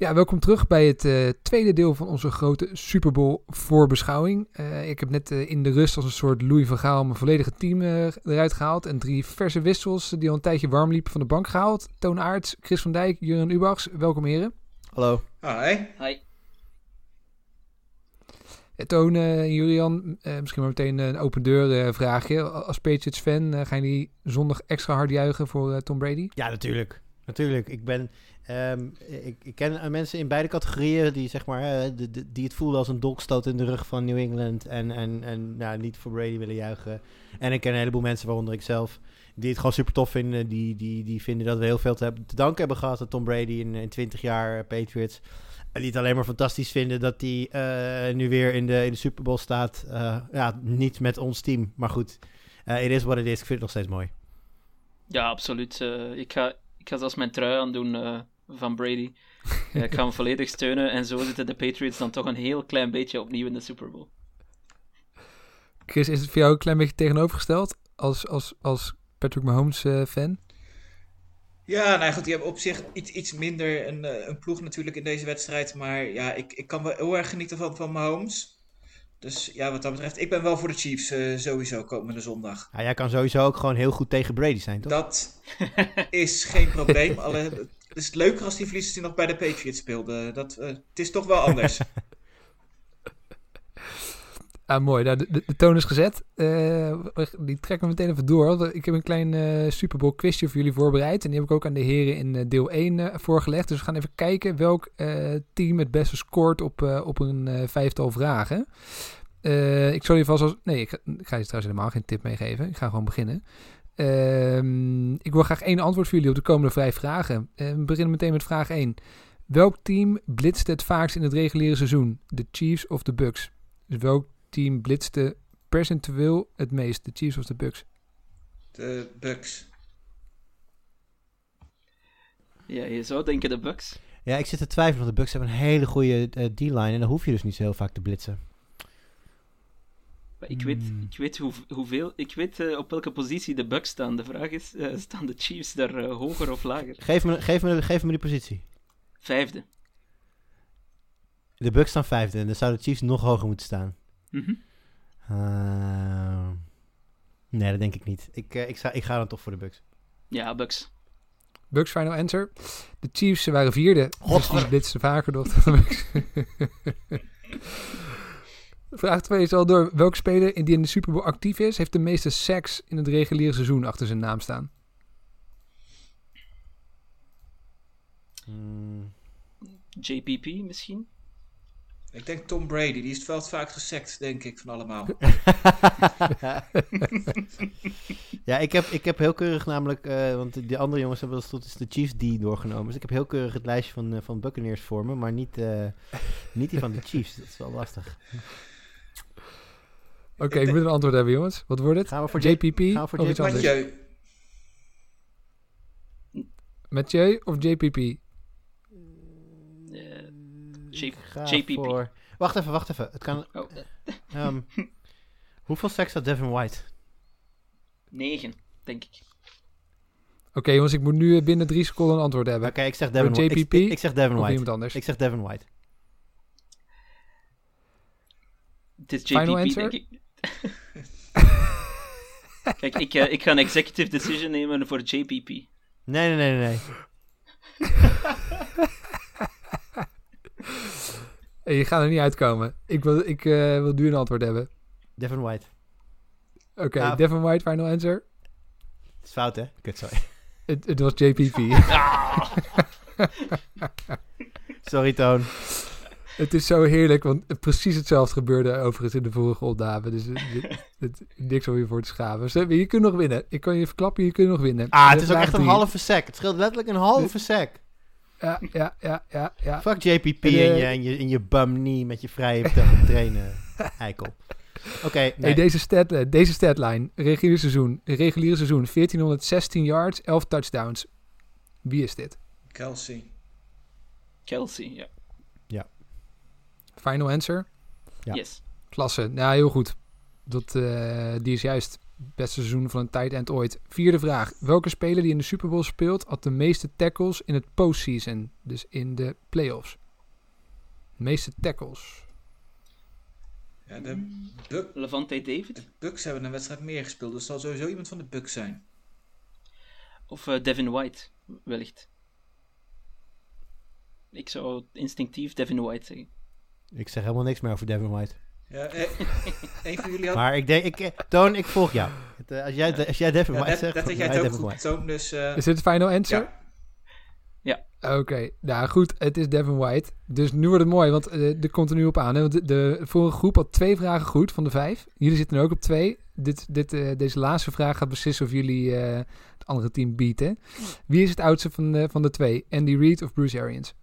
Ja, welkom terug bij het uh, tweede deel van onze grote Super Bowl voorbeschouwing. Uh, ik heb net uh, in de rust als een soort Louis van Gaal mijn volledige team eruit gehaald. En drie verse wissels die al een tijdje warm liepen van de bank gehaald. Toon Aerts, Chris van Dijk, Jurgen Ubachs. Welkom heren. Hallo. Hi. Hi. Ja, Toon en Julian, misschien maar meteen een open deur vraagje. Als Patriots fan, gaan jullie zondag extra hard juichen voor Tom Brady? Ja, natuurlijk. Natuurlijk. Ik ben... Um, ik, ik, ken mensen in beide categorieën die, zeg maar, de, die het voelen als een dolkstoot in de rug van New England en, en, en nou, niet voor Brady willen juichen. En ik ken een heleboel mensen, waaronder ik zelf, die het gewoon super tof vinden. Die, die, die vinden dat we heel veel te, danken hebben gehad aan Tom Brady in, in 20 jaar Patriots. En die het alleen maar fantastisch vinden dat hij nu weer in de, in de Super Bowl staat. Ja, niet met ons team, maar goed. Het is wat het is. Ik vind het nog steeds mooi. Ja, absoluut. ik, ga, ik ga zelfs mijn trui aan doen van Brady. Ja, ik ga hem volledig steunen en zo zitten de Patriots dan toch een heel klein beetje opnieuw in de Super Bowl. Chris, is het voor jou een klein beetje tegenovergesteld als, als, als Patrick Mahomes uh, fan? Ja, nou goed, die hebben op zich iets, iets minder een, uh, een ploeg natuurlijk in deze wedstrijd. Maar ja, ik, ik kan wel heel erg genieten van, van Mahomes. Dus ja, wat dat betreft, ik ben wel voor de Chiefs uh, sowieso komende zondag. Ja, jij kan sowieso ook gewoon heel goed tegen Brady zijn, toch? Dat is geen probleem. Alle, het is leuker als die verliezers die nog bij de Patriots speelden. Dat, uh, het is toch wel anders. ah, mooi. Nou, de, de, toon is gezet. Uh, die trekken we meteen even door. Ik heb een klein uh, Super Bowl quizje voor jullie voorbereid. En die heb ik ook aan de heren in deel 1 voorgelegd. Dus we gaan even kijken welk team het beste scoort op, op een vijftal vragen. ik zal je vast als... Nee, ik ga, je trouwens helemaal geen tip meegeven. Ik ga gewoon beginnen. Uh, ik wil graag één antwoord voor jullie op de komende vijf vragen. We beginnen meteen met vraag 1. Welk team blitste het vaakst in het reguliere seizoen? De Chiefs of de Bucks? Dus welk team blitste percentueel het meest? De Chiefs of de Bucks? De Bucks. Ja, je zou denken de Bucks. Ja, ik zit te twijfelen, want de Bucks hebben een hele goede uh, D-line en dan hoef je dus niet zo heel vaak te blitsen. Ik weet, hmm. ik weet hoe, hoeveel, ik weet uh, op welke positie de Bucks staan. De vraag is, uh, staan de Chiefs daar uh, hoger of lager? Geef me, geef, me, geef me die positie. Vijfde. De Bucks staan vijfde en dan zouden de Chiefs nog hoger moeten staan. Mm -hmm. nee, dat denk ik niet. Ik, ik, ga, ik ga dan toch voor de Bucks. Ja, Bucks. Bucks final answer. De Chiefs waren vierde. Dus dit is vaker nog de Bucks. Vraag 2 is al door. Welke speler die in de Super Bowl actief is, heeft de meeste seks in het reguliere seizoen achter zijn naam staan? Hmm. JPP misschien? Ik denk Tom Brady, die is het wel het vaak gesekt, denk ik, van allemaal. ja, ik heb, ik heb heel keurig namelijk, uh, want die andere jongens hebben tot is de Chiefs die doorgenomen. Dus ik heb heel keurig het lijstje van, uh, van Buccaneers voor me, maar niet, uh, niet die van de Chiefs. Dat is wel lastig. Oké, okay, ik moet een antwoord hebben, jongens. Wat wordt het? Gaan we voor JPP gaan we voor of iets anders? Mathieu. Mathieu of JPP? JPP. Voor... Wacht even, wacht even. Het kan... Oh. Um, hoeveel seks had Devin White? Negen, denk ik. Oké, okay, jongens, ik moet nu binnen drie seconden een antwoord hebben. Oké, okay, ik zeg Devin White. JPP ik, ik, zeg Devin White. Of iemand anders? Ik zeg Devin White. Het is JPP, Final answer? denk ik. Kijk, ik, uh, ik ga een executive decision nemen voor JPP. Nee, nee, nee, nee. hey, je gaat er niet uitkomen. Ik wil, ik, uh, wil nu een antwoord hebben. Devin White. Oké, okay. Devin White, final answer. Het is fout, hè? Kut, sorry. Het, het was JPP. sorry, Toon. Het is zo heerlijk, want precies hetzelfde gebeurde overigens in de vorige opname. Dus het, niks om je voor te schamen. Je kunt nog winnen. Ik kan je verklappen, je kunt nog winnen. Ah, het is ook echt een halve sec. Het scheelt letterlijk een halve sec. Ja, ja, ja, ja, ja. Fuck JPP en, uh, en, je, en, je, en je bum knee met je vrije trainen, eikel. Oké, okay, nee. hey, deze, stat, uh, deze statline, reguliere seizoen, reguliere seizoen, 1416 yards, 11 touchdowns. Wie is dit? Kelsey. Kelsey, ja. Final answer? Ja. Yes. Klasse. Nou, heel goed. Dat, uh, die is juist. Beste seizoen van een tight end ooit. Vierde vraag. Welke speler die in de Super Bowl speelt had de meeste tackles in het postseason? Dus in de playoffs. De meeste tackles. Ja, de, Buc- Levante David? de Bucks hebben een wedstrijd meer gespeeld, dus het zal sowieso iemand van de Bucks zijn. Of eh, Devin White, wellicht. Ik zou instinctief Devin White zeggen. Ik zeg helemaal niks meer over Devin White. Ja, eh, een van jullie had... Maar ik denk, ik, Toon, ik volg jou. Het, eh, als, jij, als jij Devin ja, White zegt, dat jij het ook Devin goed toont, dus... eh, Is dit de final answer? ja. Oké, nou goed, het is Devin White. Dus nu wordt het mooi, want eh er komt er nu op aan. Hè? Want de, de vorige groep had twee vragen goed van de vijf. Jullie zitten er ook op twee. Dit, dit, deze laatste vraag gaat beslissen of jullie eh, het andere team beaten. Wie is het oudste van de, van de twee? Andy Reid of Bruce Arians?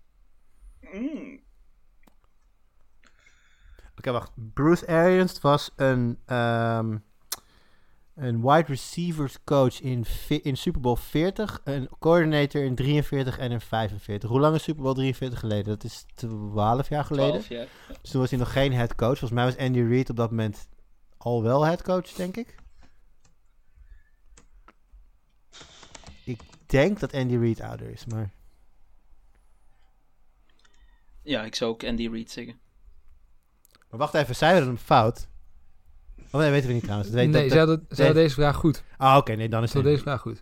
Oké, wacht. Bruce Arians was een, ehm, een wide receivers coach in, in Super Bowl 40, een coordinator in 43 en in 45. Hoe lang is Super Bowl 43 geleden? Dat is 12 jaar geleden. 12 jaar. Dus toen was hij nog geen head coach. Volgens mij was Andy Reid op dat moment al wel head coach, denk ik. Ik denk dat Andy Reid ouder is, maar... Ja, ik zou ook Andy Reid zeggen. Maar wacht even, zij hadden hem fout. Oh nee, weten we niet trouwens. Dat weet, nee, dat- hadden, hadden deze vraag goed. Ah, oké, nee, dan is Ze het deze vraag goed.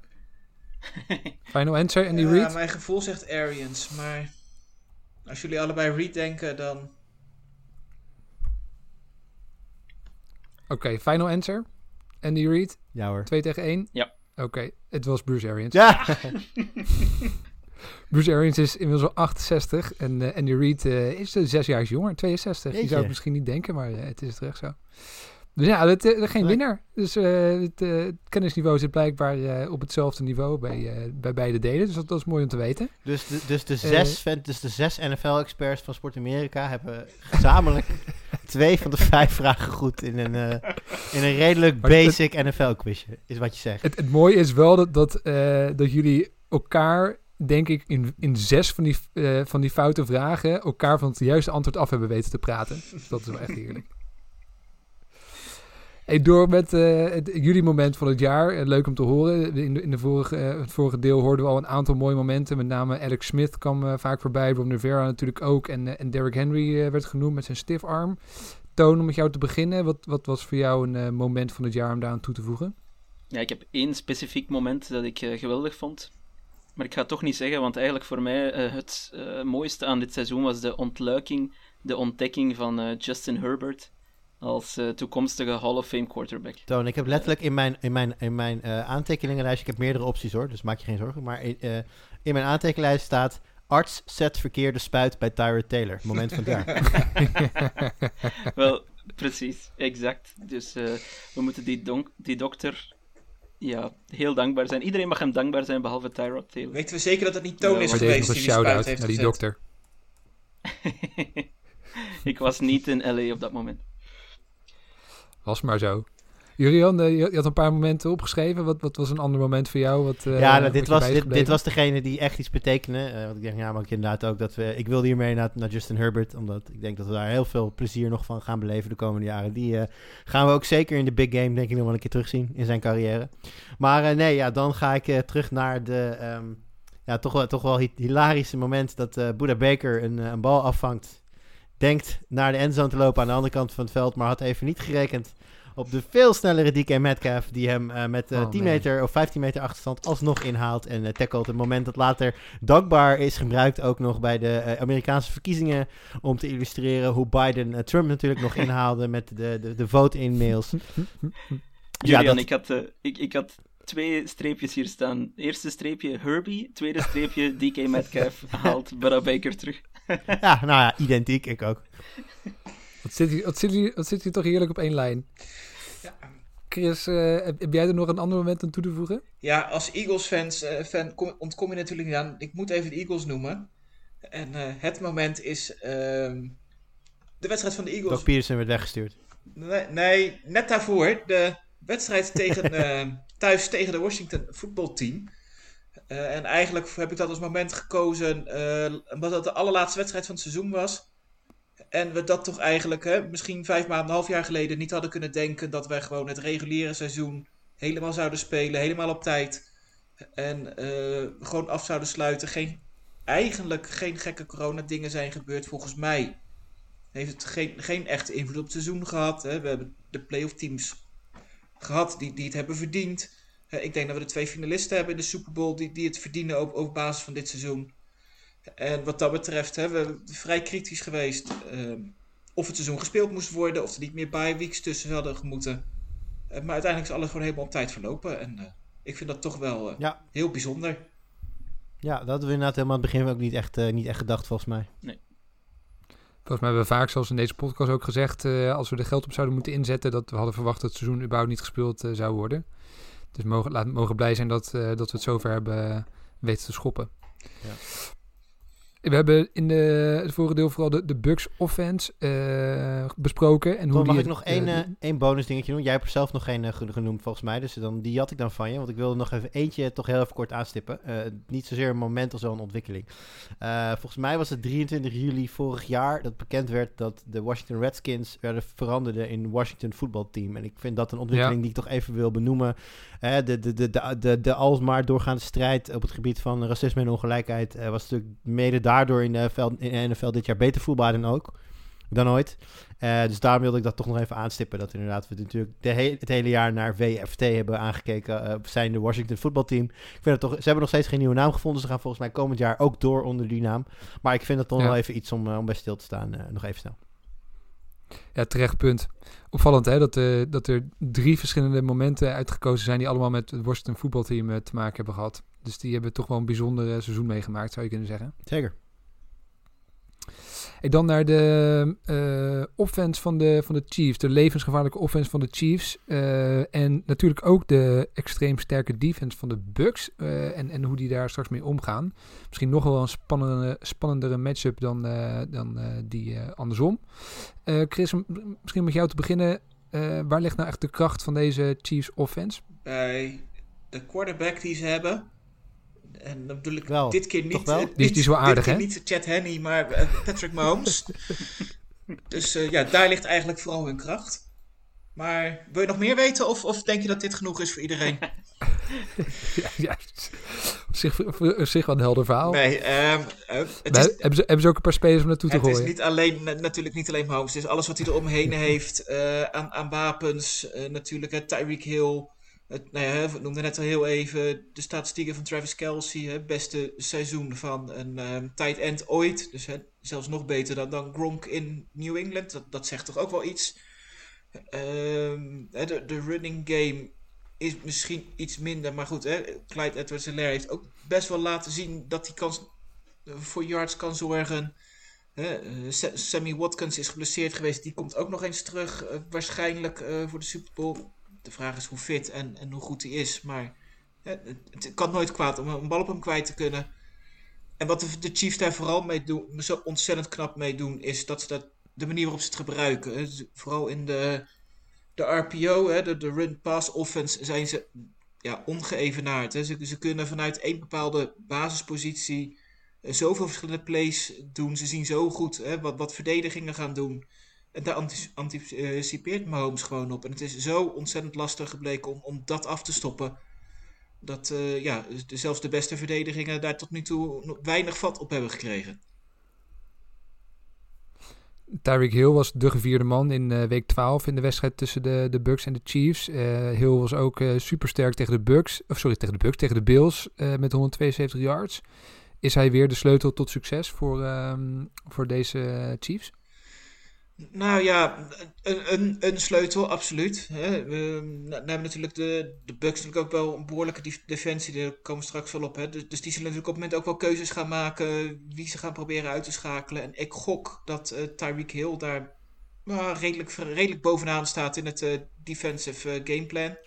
Final answer, Andy ja, Reid? mijn gevoel zegt Arians, maar als jullie allebei Reed denken, dan... Oké, final answer. Andy Reid, Ja hoor. 2 tegen 1. Ja. Oké, het was Bruce Arians. Ja! Bruce Arians is inmiddels al 68 en eh, Andy Reid eh, is uh, zes jaar jonger, 62. Je zou het misschien niet denken, maar eh, het is terecht zo. Dus ja, het, eh, geen Nee. winnaar. Dus eh, het eh, kennisniveau zit blijkbaar eh, op hetzelfde niveau bij, eh, bij beide delen. Dus dat, dat is mooi om te weten. Dus de, dus, de Eh. zes, dus de zes NFL-experts van Sport Amerika hebben gezamenlijk twee van de vijf vragen goed in een, eh, in een redelijk basic NFL-quizje, is wat je zegt. Het, het mooie is wel dat, dat, eh, dat jullie elkaar, denk ik, in, in zes van die, eh, van die foute vragen... elkaar van het juiste antwoord af hebben weten te praten. Dus dat is wel echt heerlijk. Hey, door met eh, het, jullie moment van het jaar. Eh, leuk om te horen. In, in de vorige, het vorige deel hoorden we al een aantal mooie momenten. Met name Alex Smith kwam vaak voorbij. Ron Rivera natuurlijk ook. En, en Derrick Henry werd genoemd met zijn stiff arm. Toon, om met jou te beginnen. Wat, wat was voor jou een moment van het jaar om daar aan toe te voegen? Ja, ik heb één specifiek moment dat ik geweldig vond. Maar ik ga het toch niet zeggen, want eigenlijk voor mij eh, het eh, mooiste aan dit seizoen was de ontluiking, de ontdekking van eh, Justin Herbert als toekomstige Hall of Fame quarterback. Toon, ik heb letterlijk in mijn, in mijn, in mijn aantekeningenlijst, ik heb meerdere opties hoor, dus maak je geen zorgen. Maar in, in mijn aantekenlijst staat, arts zet verkeerde spuit bij Tyrod Taylor. Moment van jaar. Wel, precies, exact. Dus we moeten die, donk- die dokter ja, heel dankbaar zijn. Iedereen mag hem dankbaar zijn, behalve Tyrod Taylor. Weten we zeker dat het niet Toon Ja, is geweest die shout-out heeft naar die dokter. ik was niet in LA op dat moment. Was maar zo. Julian, eh, je had een paar momenten opgeschreven. Wat, wat was een ander moment voor jou? Wat, eh, ja, nou, dit, was, dit, dit was degene die echt iets betekende. Eh, want ik denk, ja, maar ik inderdaad ook dat we... Ik wilde hiermee naar, naar Justin Herbert, omdat ik denk dat we daar heel veel plezier nog van gaan beleven de komende jaren. Die gaan we ook zeker in de big game, denk ik, nog wel een keer terugzien in zijn carrière. Maar nee, ja, dan ga ik terug naar de... ehm, ja, toch wel, toch wel hi- hilarische moment dat Buda Baker een, een bal afvangt. Denkt naar de endzone te lopen aan de andere kant van het veld, maar had even niet gerekend op de veel snellere DK Metcalf, die hem eh, met eh, Oh, 10 man. meter of 15 meter achterstand alsnog inhaalt en eh tackelt. Een moment dat later dankbaar is gebruikt, ook nog bij de eh, Amerikaanse verkiezingen, om te illustreren hoe Biden eh, Trump natuurlijk nog inhaalde met de, de, de vote-in mails. Ja, Julian, dat- ik, had, eh, ik, ik had twee streepjes hier staan. Eerste streepje Herbie, tweede streepje DK Metcalf haalt Buda Baker terug. ja, nou ja, identiek, ik ook. Wat zit, hier, wat, zit hier, wat zit hier toch heerlijk op één lijn. Chris, eh, heb, heb jij er nog een ander moment aan toe te voegen? Ja, als Eagles-fans eh, fan, kom- ontkom je natuurlijk niet aan. Ik moet even de Eagles noemen. En eh, het moment is ehm, de wedstrijd van de Eagles. Doc Peterson werd weggestuurd. Nee, nee, net daarvoor. De wedstrijd tegen, thuis tegen de Washington voetbalteam. Eh, en eigenlijk heb ik dat als moment gekozen, eh, omdat dat de allerlaatste wedstrijd van het seizoen was. En we dat toch eigenlijk, hè, misschien vijf maanden, een half jaar geleden, niet hadden kunnen denken dat wij gewoon het reguliere seizoen helemaal zouden spelen, helemaal op tijd. En eh, gewoon af zouden sluiten. Geen, eigenlijk geen gekke corona-dingen zijn gebeurd. Volgens mij heeft het geen, geen echte invloed op het seizoen gehad. Hè. We hebben de playoff teams gehad die, die het hebben verdiend. ik denk dat we de twee finalisten hebben in de Super Bowl die, die het verdienen op, op basis van dit seizoen. En wat dat betreft hebben we vrij kritisch geweest. Ehm, of het seizoen gespeeld moest worden, of er niet meer bye weeks tussen hadden moeten. Uh, maar uiteindelijk is alles gewoon helemaal op tijd verlopen. En uh, ik vind dat toch wel uh, ja. heel bijzonder. Ja, dat hadden we inderdaad helemaal aan het begin ook niet echt, niet echt gedacht, volgens mij. Nee. Volgens mij hebben we vaak, zoals in deze podcast ook gezegd, als we er geld op zouden moeten inzetten, dat we hadden verwacht dat het seizoen überhaupt niet gespeeld zou worden. Dus mogen, laat, mogen blij zijn dat, dat we het zover hebben weten te schoppen. Ja. We hebben in de, het vorige deel vooral de, de Bucks offense uh, besproken. En hoe mag die ik nog uh, één, uh, één bonus dingetje doen? Jij hebt er zelf nog geen genoemd volgens mij. Dus dan, die had ik dan van je. Want ik wilde nog even eentje toch heel even kort aanstippen. niet zozeer een moment of zo een ontwikkeling. volgens mij was het 23 juli vorig jaar dat bekend werd dat de Washington Redskins werden veranderden in Washington voetbalteam. En ik vind dat een ontwikkeling die ik toch even wil benoemen. De, de, de, de, de, de alsmaar doorgaande strijd op het gebied van racisme en ongelijkheid was natuurlijk mede daar daardoor in de, NFL, in NFL dit jaar beter voetbal dan ook. Dan ooit. Uh, dus daarom wilde ik dat toch nog even aanstippen. Dat inderdaad we natuurlijk de he het hele jaar naar WFT hebben aangekeken. Uh, zijn de Washington voetbalteam. Ik vind het toch, ze hebben nog steeds geen nieuwe naam gevonden. Ze gaan volgens mij komend jaar ook door onder die naam. Maar ik vind het toch ja. wel even iets om, om bij stil te staan. nog even snel. Ja, terecht punt. Opvallend hè, dat, uh, dat er drie verschillende momenten uitgekozen zijn die allemaal met het Washington voetbalteam te maken hebben gehad. Dus die hebben toch wel een bijzonder seizoen meegemaakt, zou je kunnen zeggen. Zeker. En dan naar de uh, offense van de, van de Chiefs. De levensgevaarlijke offense van de Chiefs. Uh, en natuurlijk ook de extreem sterke defense van de Bucks. Uh, en, en hoe die daar straks mee omgaan. Misschien nog wel een spannende, spannendere matchup dan, dan die andersom. Chris, misschien met jou te beginnen. waar ligt nou echt de kracht van deze Chiefs offense? Bij de quarterback die ze hebben. En dan bedoel ik wel, dit keer niet, wel? die, die is wel aardig, hè? niet Chad Henney, maar uh, Patrick Mahomes. dus uh, ja, daar ligt eigenlijk vooral hun kracht. Maar wil je nog meer weten of, of denk je dat dit genoeg is voor iedereen? ja, ja, op zich, op zich wel een helder verhaal. Nee, um, uh, het is, hebben, ze, hebben ze ook een paar spelers om naartoe te gooien? Het is niet alleen, natuurlijk niet alleen Mahomes. Het is alles wat hij eromheen heeft aan, aan wapens. natuurlijk Tyreek Hill, het, nou ja, we noemden net al heel even de statistieken van Travis Kelsey. Het beste seizoen van een um, tight end ooit. Dus hè, zelfs nog beter dan, dan Gronk in New England. Dat, dat zegt toch ook wel iets. Um, de, de running game is misschien iets minder. Maar goed, hè, Clyde Edwards-Helaire heeft ook best wel laten zien dat hij kan, voor yards kan zorgen. Hè, Sammy Watkins is geblesseerd geweest. Die komt ook nog eens terug. Uh, waarschijnlijk uh, voor de Super Bowl de vraag is hoe fit en, en hoe goed hij is. Maar het, kan nooit kwaad om een bal op hem kwijt te kunnen. En wat de, de Chiefs daar vooral mee doen, zo ontzettend knap mee doen, is dat ze dat, de manier waarop ze het gebruiken. Vooral in de, de RPO, hè, de, run-pass offense, zijn ze ja, ongeëvenaard. Hè. Ze, ze kunnen vanuit één bepaalde basispositie uh, zoveel verschillende plays doen. Ze zien zo goed hè, wat, wat verdedigingen gaan doen. Daar anticipeert Mahomes gewoon op. En het is zo ontzettend lastig gebleken om, om dat af te stoppen. Dat uh, ja, zelfs de beste verdedigingen daar tot nu toe weinig vat op hebben gekregen. Tyreek Hill was de gevierde man in uh, week 12 in de wedstrijd tussen de, de Bucks en de Chiefs. Uh, Hill was ook uh, super sterk tegen de Bucks, sorry, tegen de Bucks, tegen de Bills met 172 yards. Is hij weer de sleutel tot succes voor, um, voor deze Chiefs? Nou ja, een, sleutel, absoluut. Hè. We, nou, hebben natuurlijk de, de Bucks natuurlijk ook wel een behoorlijke defensie, daar komen we straks wel op. Hè. Dus, dus, die zullen natuurlijk op het moment ook wel keuzes gaan maken wie ze gaan proberen uit te schakelen. En ik gok dat uh, Tyreek Hill daar uh, redelijk, redelijk bovenaan staat in het uh, defensive gameplan.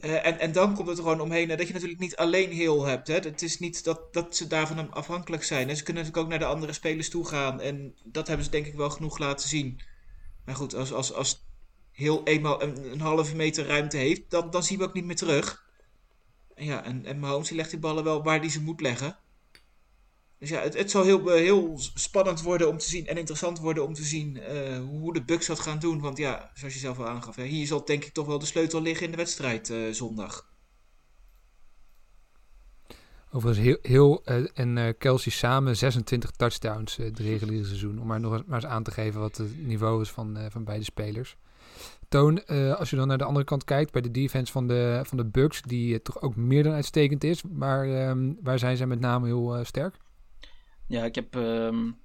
Uh, en, en dan komt het er gewoon omheen dat je natuurlijk niet alleen heel hebt. Hè. Het is niet dat, dat ze daarvan afhankelijk zijn. En ze kunnen natuurlijk ook naar de andere spelers toe gaan. En dat hebben ze denk ik wel genoeg laten zien. Maar goed, als, als, als heel eenmaal een, een halve meter ruimte heeft, dan, dan zien we ook niet meer terug. Ja, en, en Mahomes die legt die ballen wel waar hij ze moet leggen. Dus ja, het, het zal heel, heel spannend worden om te zien en interessant worden om te zien hoe de Bucks dat gaan doen. Want ja, zoals je zelf al aangaf, hè, hier zal denk ik toch wel de sleutel liggen in de wedstrijd zondag. Overigens, heel, heel en Kelsey samen 26 touchdowns het reguliere seizoen. Om maar nog eens, maar eens aan te geven wat het niveau is van, van beide spelers. Toon, als je dan naar de andere kant kijkt, bij de defense van de, van de Bucks, die toch ook meer dan uitstekend is. Maar um, waar zijn zij met name heel sterk? Ja, ik heb, um,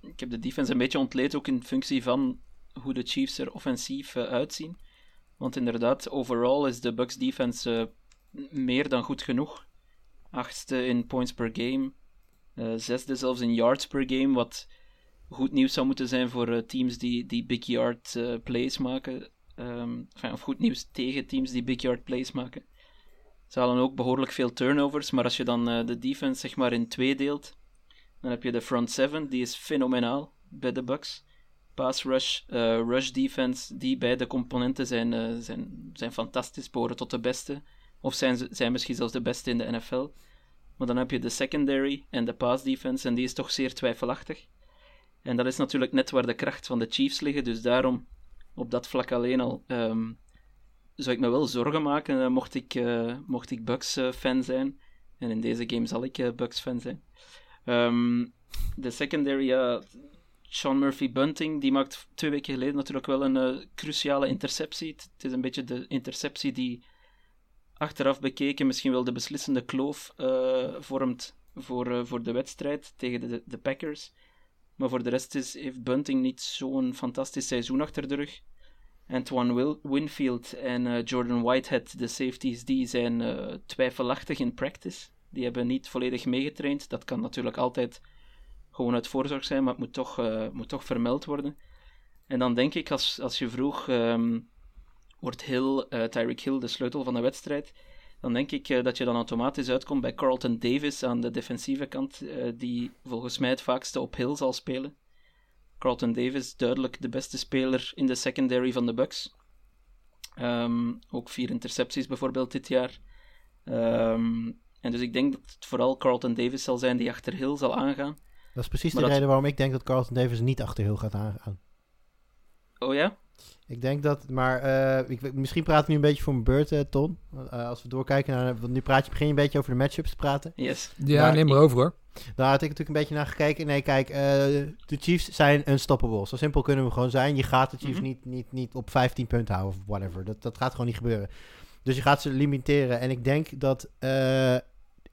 ik heb de defense een beetje ontleed ook in functie van hoe de Chiefs er offensief uitzien. Want inderdaad, overall is de Bucks defense meer dan goed genoeg achtste in points per game, uh, zesde zelfs in yards per game, wat goed nieuws zou moeten zijn voor teams die, die big yard plays maken. Um, enfin, of goed nieuws tegen teams die big yard plays maken. Ze halen ook behoorlijk veel turnovers, maar als je dan de defense zeg maar in twee deelt, dan heb je de front seven, die is fenomenaal bij de Bucks. Pass rush, rush defense, die beide componenten zijn, zijn, zijn fantastisch, behoren tot de beste. Of zijn, zijn misschien zelfs de beste in de NFL. Maar dan heb je de secondary en de pass defense, en die is toch zeer twijfelachtig. En dat is natuurlijk net waar de kracht van de Chiefs liggen, dus daarom op dat vlak alleen al um, zou ik me wel zorgen maken uh, mocht, ik, mocht ik Bucks fan zijn. En in deze game zal ik Bucks fan zijn. Um, de secondary, Sean Murphy Bunting, die maakt twee weken geleden natuurlijk wel een cruciale interceptie. Het is een beetje de interceptie die achteraf bekeken misschien wel de beslissende kloof uh, vormt voor, uh, voor de wedstrijd tegen de, Packers. Maar voor de rest is, heeft Bunting niet zo'n fantastisch seizoen achter de rug. Antoine Will, Winfield en Jordan Whitehead, de safeties, die zijn twijfelachtig in practice. Die hebben niet volledig meegetraind. Dat kan natuurlijk altijd gewoon uit voorzorg zijn, maar het moet toch, moet toch vermeld worden. En dan denk ik, als, als je vroeg um, wordt Hill, uh, Tyreek Hill de sleutel van de wedstrijd, dan denk ik uh, dat je dan automatisch uitkomt bij Carlton Davis aan de defensieve kant, die volgens mij het vaakste op Hill zal spelen. Carlton Davis, duidelijk de beste speler in de secondary van de Bucks. Um, ook vier intercepties bijvoorbeeld dit jaar. Um, en dus ik denk dat het vooral Carlton Davis zal zijn die achter Hill zal aangaan. Dat is precies maar de reden waarom ik denk dat Carlton Davis niet achter Hill gaat aangaan. Oh ja? Ik denk dat, maar uh, ik, misschien praat ik nu een beetje voor mijn beurt, uh, Ton. Uh, als we doorkijken naar, want nu praat je, begin je een beetje over de matchups te praten. Yes. Ja, maar, neem maar over hoor. Daar had ik natuurlijk een beetje naar gekeken. Nee, kijk, de Chiefs zijn unstoppable. Zo simpel kunnen we gewoon zijn. Je gaat de Chiefs mm -hmm. niet, niet, niet op 15 punten houden of whatever. Dat, dat gaat gewoon niet gebeuren. Dus je gaat ze limiteren. En ik denk dat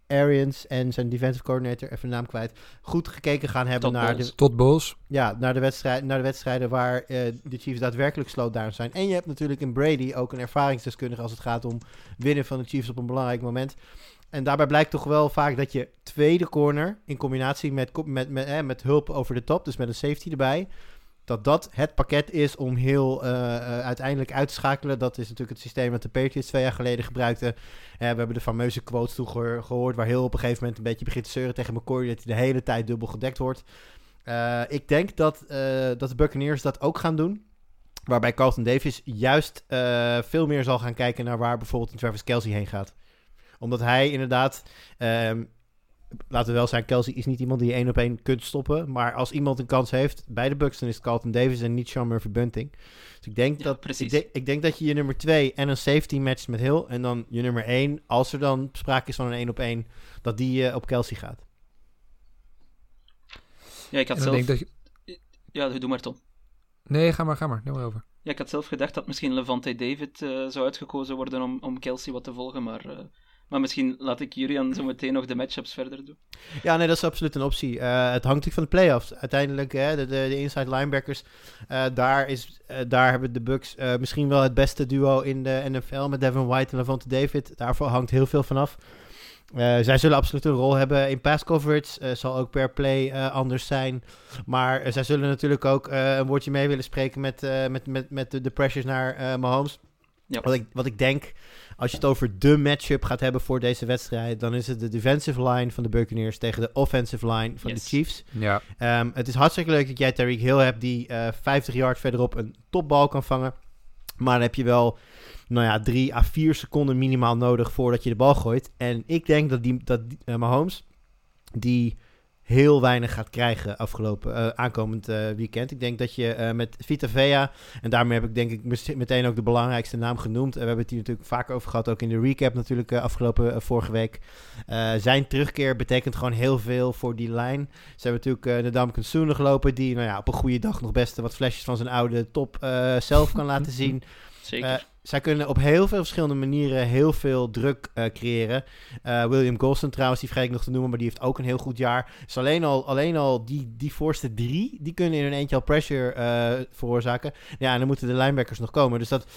Arians en zijn defensive coordinator, even de naam kwijt, goed gekeken gaan hebben Tot naar de, Tot Bulls. ja, naar, de wedstrijd, naar de wedstrijden waar uh, de Chiefs daadwerkelijk slowdown zijn. En je hebt natuurlijk in Brady ook een ervaringsdeskundige als het gaat om winnen van de Chiefs op een belangrijk moment. En daarbij blijkt toch wel vaak dat je tweede corner in combinatie met, met, met, eh, met hulp over de top, dus met een safety erbij, dat dat het pakket is om heel uh, uh, uiteindelijk uit te schakelen. Dat is natuurlijk het systeem dat de Patriots twee jaar geleden gebruikten. Uh, we hebben de fameuze quotes toe ge gehoord... waar heel op een gegeven moment een beetje begint te zeuren tegen McCoy... dat hij de hele tijd dubbel gedekt wordt. ik denk dat, dat de Buccaneers dat ook gaan doen. Waarbij Carlton Davis juist veel meer zal gaan kijken... naar waar bijvoorbeeld een Travis Kelsey heen gaat. Omdat hij inderdaad... Um, laten we wel zijn, Kelsey is niet iemand die je één op één kunt stoppen. Maar als iemand een kans heeft bij de Bucks, dan is het Carlton Davis en niet Sean Murphy Bunting. Dus ik denk, Ja, dat, precies. ik, denk, ik denk dat je je nummer 2 en een safety matcht met Hill. En dan je nummer 1, als er dan sprake is van een één op één, dat die eh, op Kelsey gaat. Ja, ik had zelf... denk dat je... Ja, doe maar Tom. Nee, ga maar, ga maar. Neem maar over. Ja, ik had zelf gedacht dat misschien Levante David eh, zou uitgekozen worden om, om Kelsey wat te volgen, maar, eh, maar misschien laat ik Julian zo meteen nog de matchups verder doen. Ja, nee, dat is absoluut een optie. Eh, het hangt natuurlijk van de playoffs. Uiteindelijk, hè, de, de, de inside linebackers, eh, daar, is, eh, daar hebben de Bucks misschien wel het beste duo in de NFL met Devin White en Levante David. Daarvoor hangt heel veel vanaf. Eh zij zullen absoluut een rol hebben in pass coverage. Zal ook per play anders zijn. Maar zij zullen natuurlijk ook een woordje mee willen spreken met, met, met, met de, de pressures naar Mahomes. Ja. Wat, ik, wat ik denk, als je het over de matchup gaat hebben voor deze wedstrijd, dan is het de defensive line van de Buccaneers tegen de offensive line van Yes. de Chiefs. Ja. Ehm, het is hartstikke leuk dat jij Tariq Hill hebt die eh 50 yard verderop een topbal kan vangen. Maar dan heb je wel, nou ja, 3 à 4 seconden minimaal nodig voordat je de bal gooit. En ik denk dat, die, dat eh, Mahomes, die heel weinig gaat krijgen afgelopen uh, aankomend uh, weekend. Ik denk dat je uh, met Vita Vea, en daarmee heb ik denk ik meteen ook de belangrijkste naam genoemd. we hebben het hier natuurlijk vaak over gehad, ook in de recap natuurlijk afgelopen vorige week. zijn terugkeer betekent gewoon heel veel voor die lijn. Ze hebben natuurlijk de Damken Soene gelopen, die nou ja, op een goede dag nog best wat flesjes van zijn oude top zelf kan laten zien. Zeker zij kunnen op heel veel verschillende manieren heel veel druk uh, creëren. Uh, William Golston trouwens, die vergeet ik nog te noemen, maar die heeft ook een heel goed jaar. Dus alleen al, alleen al die, die voorste drie, die kunnen in een eentje al pressure uh, veroorzaken. Ja, en dan moeten de linebackers nog komen. Dus dat,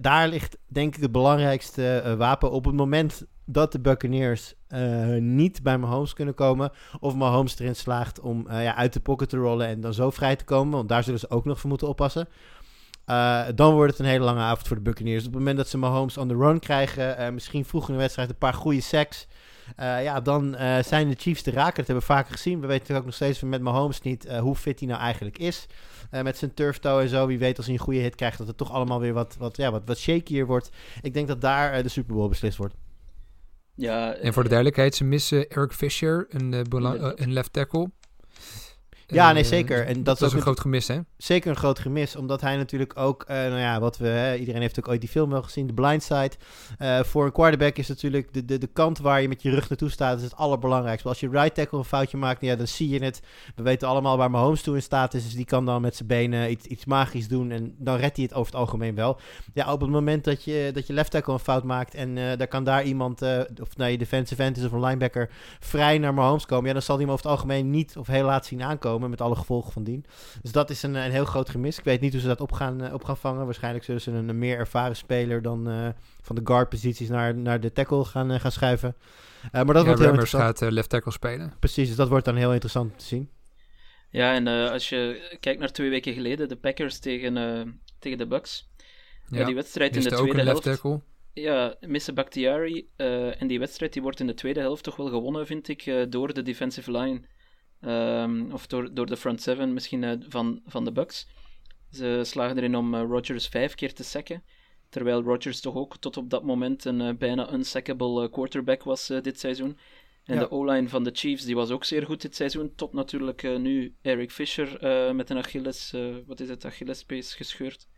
daar ligt denk ik het belangrijkste wapen op het moment dat de Buccaneers niet bij Mahomes kunnen komen. Of Mahomes erin slaagt om ja, uit de pocket te rollen en dan zo vrij te komen. Want daar zullen ze ook nog voor moeten oppassen. Uh, dan wordt het een hele lange avond voor de Buccaneers. Op het moment dat ze Mahomes on the run krijgen, uh, misschien vroeg in de wedstrijd een paar goede sacks. Uh, ja, dan zijn de Chiefs te raken. Dat hebben we vaker gezien. We weten natuurlijk ook nog steeds met Mahomes niet hoe fit hij nou eigenlijk is. met zijn turf toe en zo. Wie weet als hij een goede hit krijgt, dat het toch allemaal weer wat, wat, ja, wat, wat shakier wordt. Ik denk dat daar de Super Bowl beslist wordt. Ja, en voor de duidelijkheid, ze missen Eric Fisher, een, een left tackle. Ja, nee, zeker. En dat, is een groot gemis, hè? Zeker een groot gemis, omdat hij natuurlijk ook, uh, nou ja, wat we, hè, iedereen heeft ook ooit die film wel gezien, The Blind Side. Uh, voor een quarterback is natuurlijk de, de, de kant waar je met je rug naartoe staat, is het allerbelangrijkste. Als je right tackle een foutje maakt, ja, dan zie je het. We weten allemaal waar Mahomes toe in staat is, dus die kan dan met zijn benen iets, iets magisch doen en dan redt hij het over het algemeen wel. Ja, op het moment dat je, dat je left tackle een fout maakt en uh, daar kan daar iemand, of nou je defensive end is of een linebacker, vrij naar Mahomes komen, ja, dan zal hij hem over het algemeen niet of heel laat zien aankomen met alle gevolgen van dien. Dus dat is een, een heel groot gemis. Ik weet niet hoe ze dat op gaan, uh, op gaan vangen. Waarschijnlijk zullen ze een, een meer ervaren speler dan uh, van de guard posities naar, naar de tackle gaan, uh, gaan schuiven. maar dat ja, wordt heel interessant. gaat left tackle spelen. Precies, dus dat wordt dan heel interessant te zien. Ja, en als je kijkt naar twee weken geleden, de Packers tegen, tegen de Bucks. Ja, die wedstrijd in de tweede helft. Tackle. Ja, missen Bakhtiari. en die wedstrijd die wordt in de tweede helft toch wel gewonnen, vind ik, door de defensive line. Um, of door, door de front seven misschien uh, van, van de Bucks. Ze slagen erin om uh, Rodgers vijf keer te sacken. Terwijl Rodgers toch ook tot op dat moment een uh, bijna unsackable quarterback was dit seizoen. En de O-line van de Chiefs die was ook zeer goed dit seizoen. Tot natuurlijk nu Eric Fisher met een Achilles, wat is het, Achillespees gescheurd,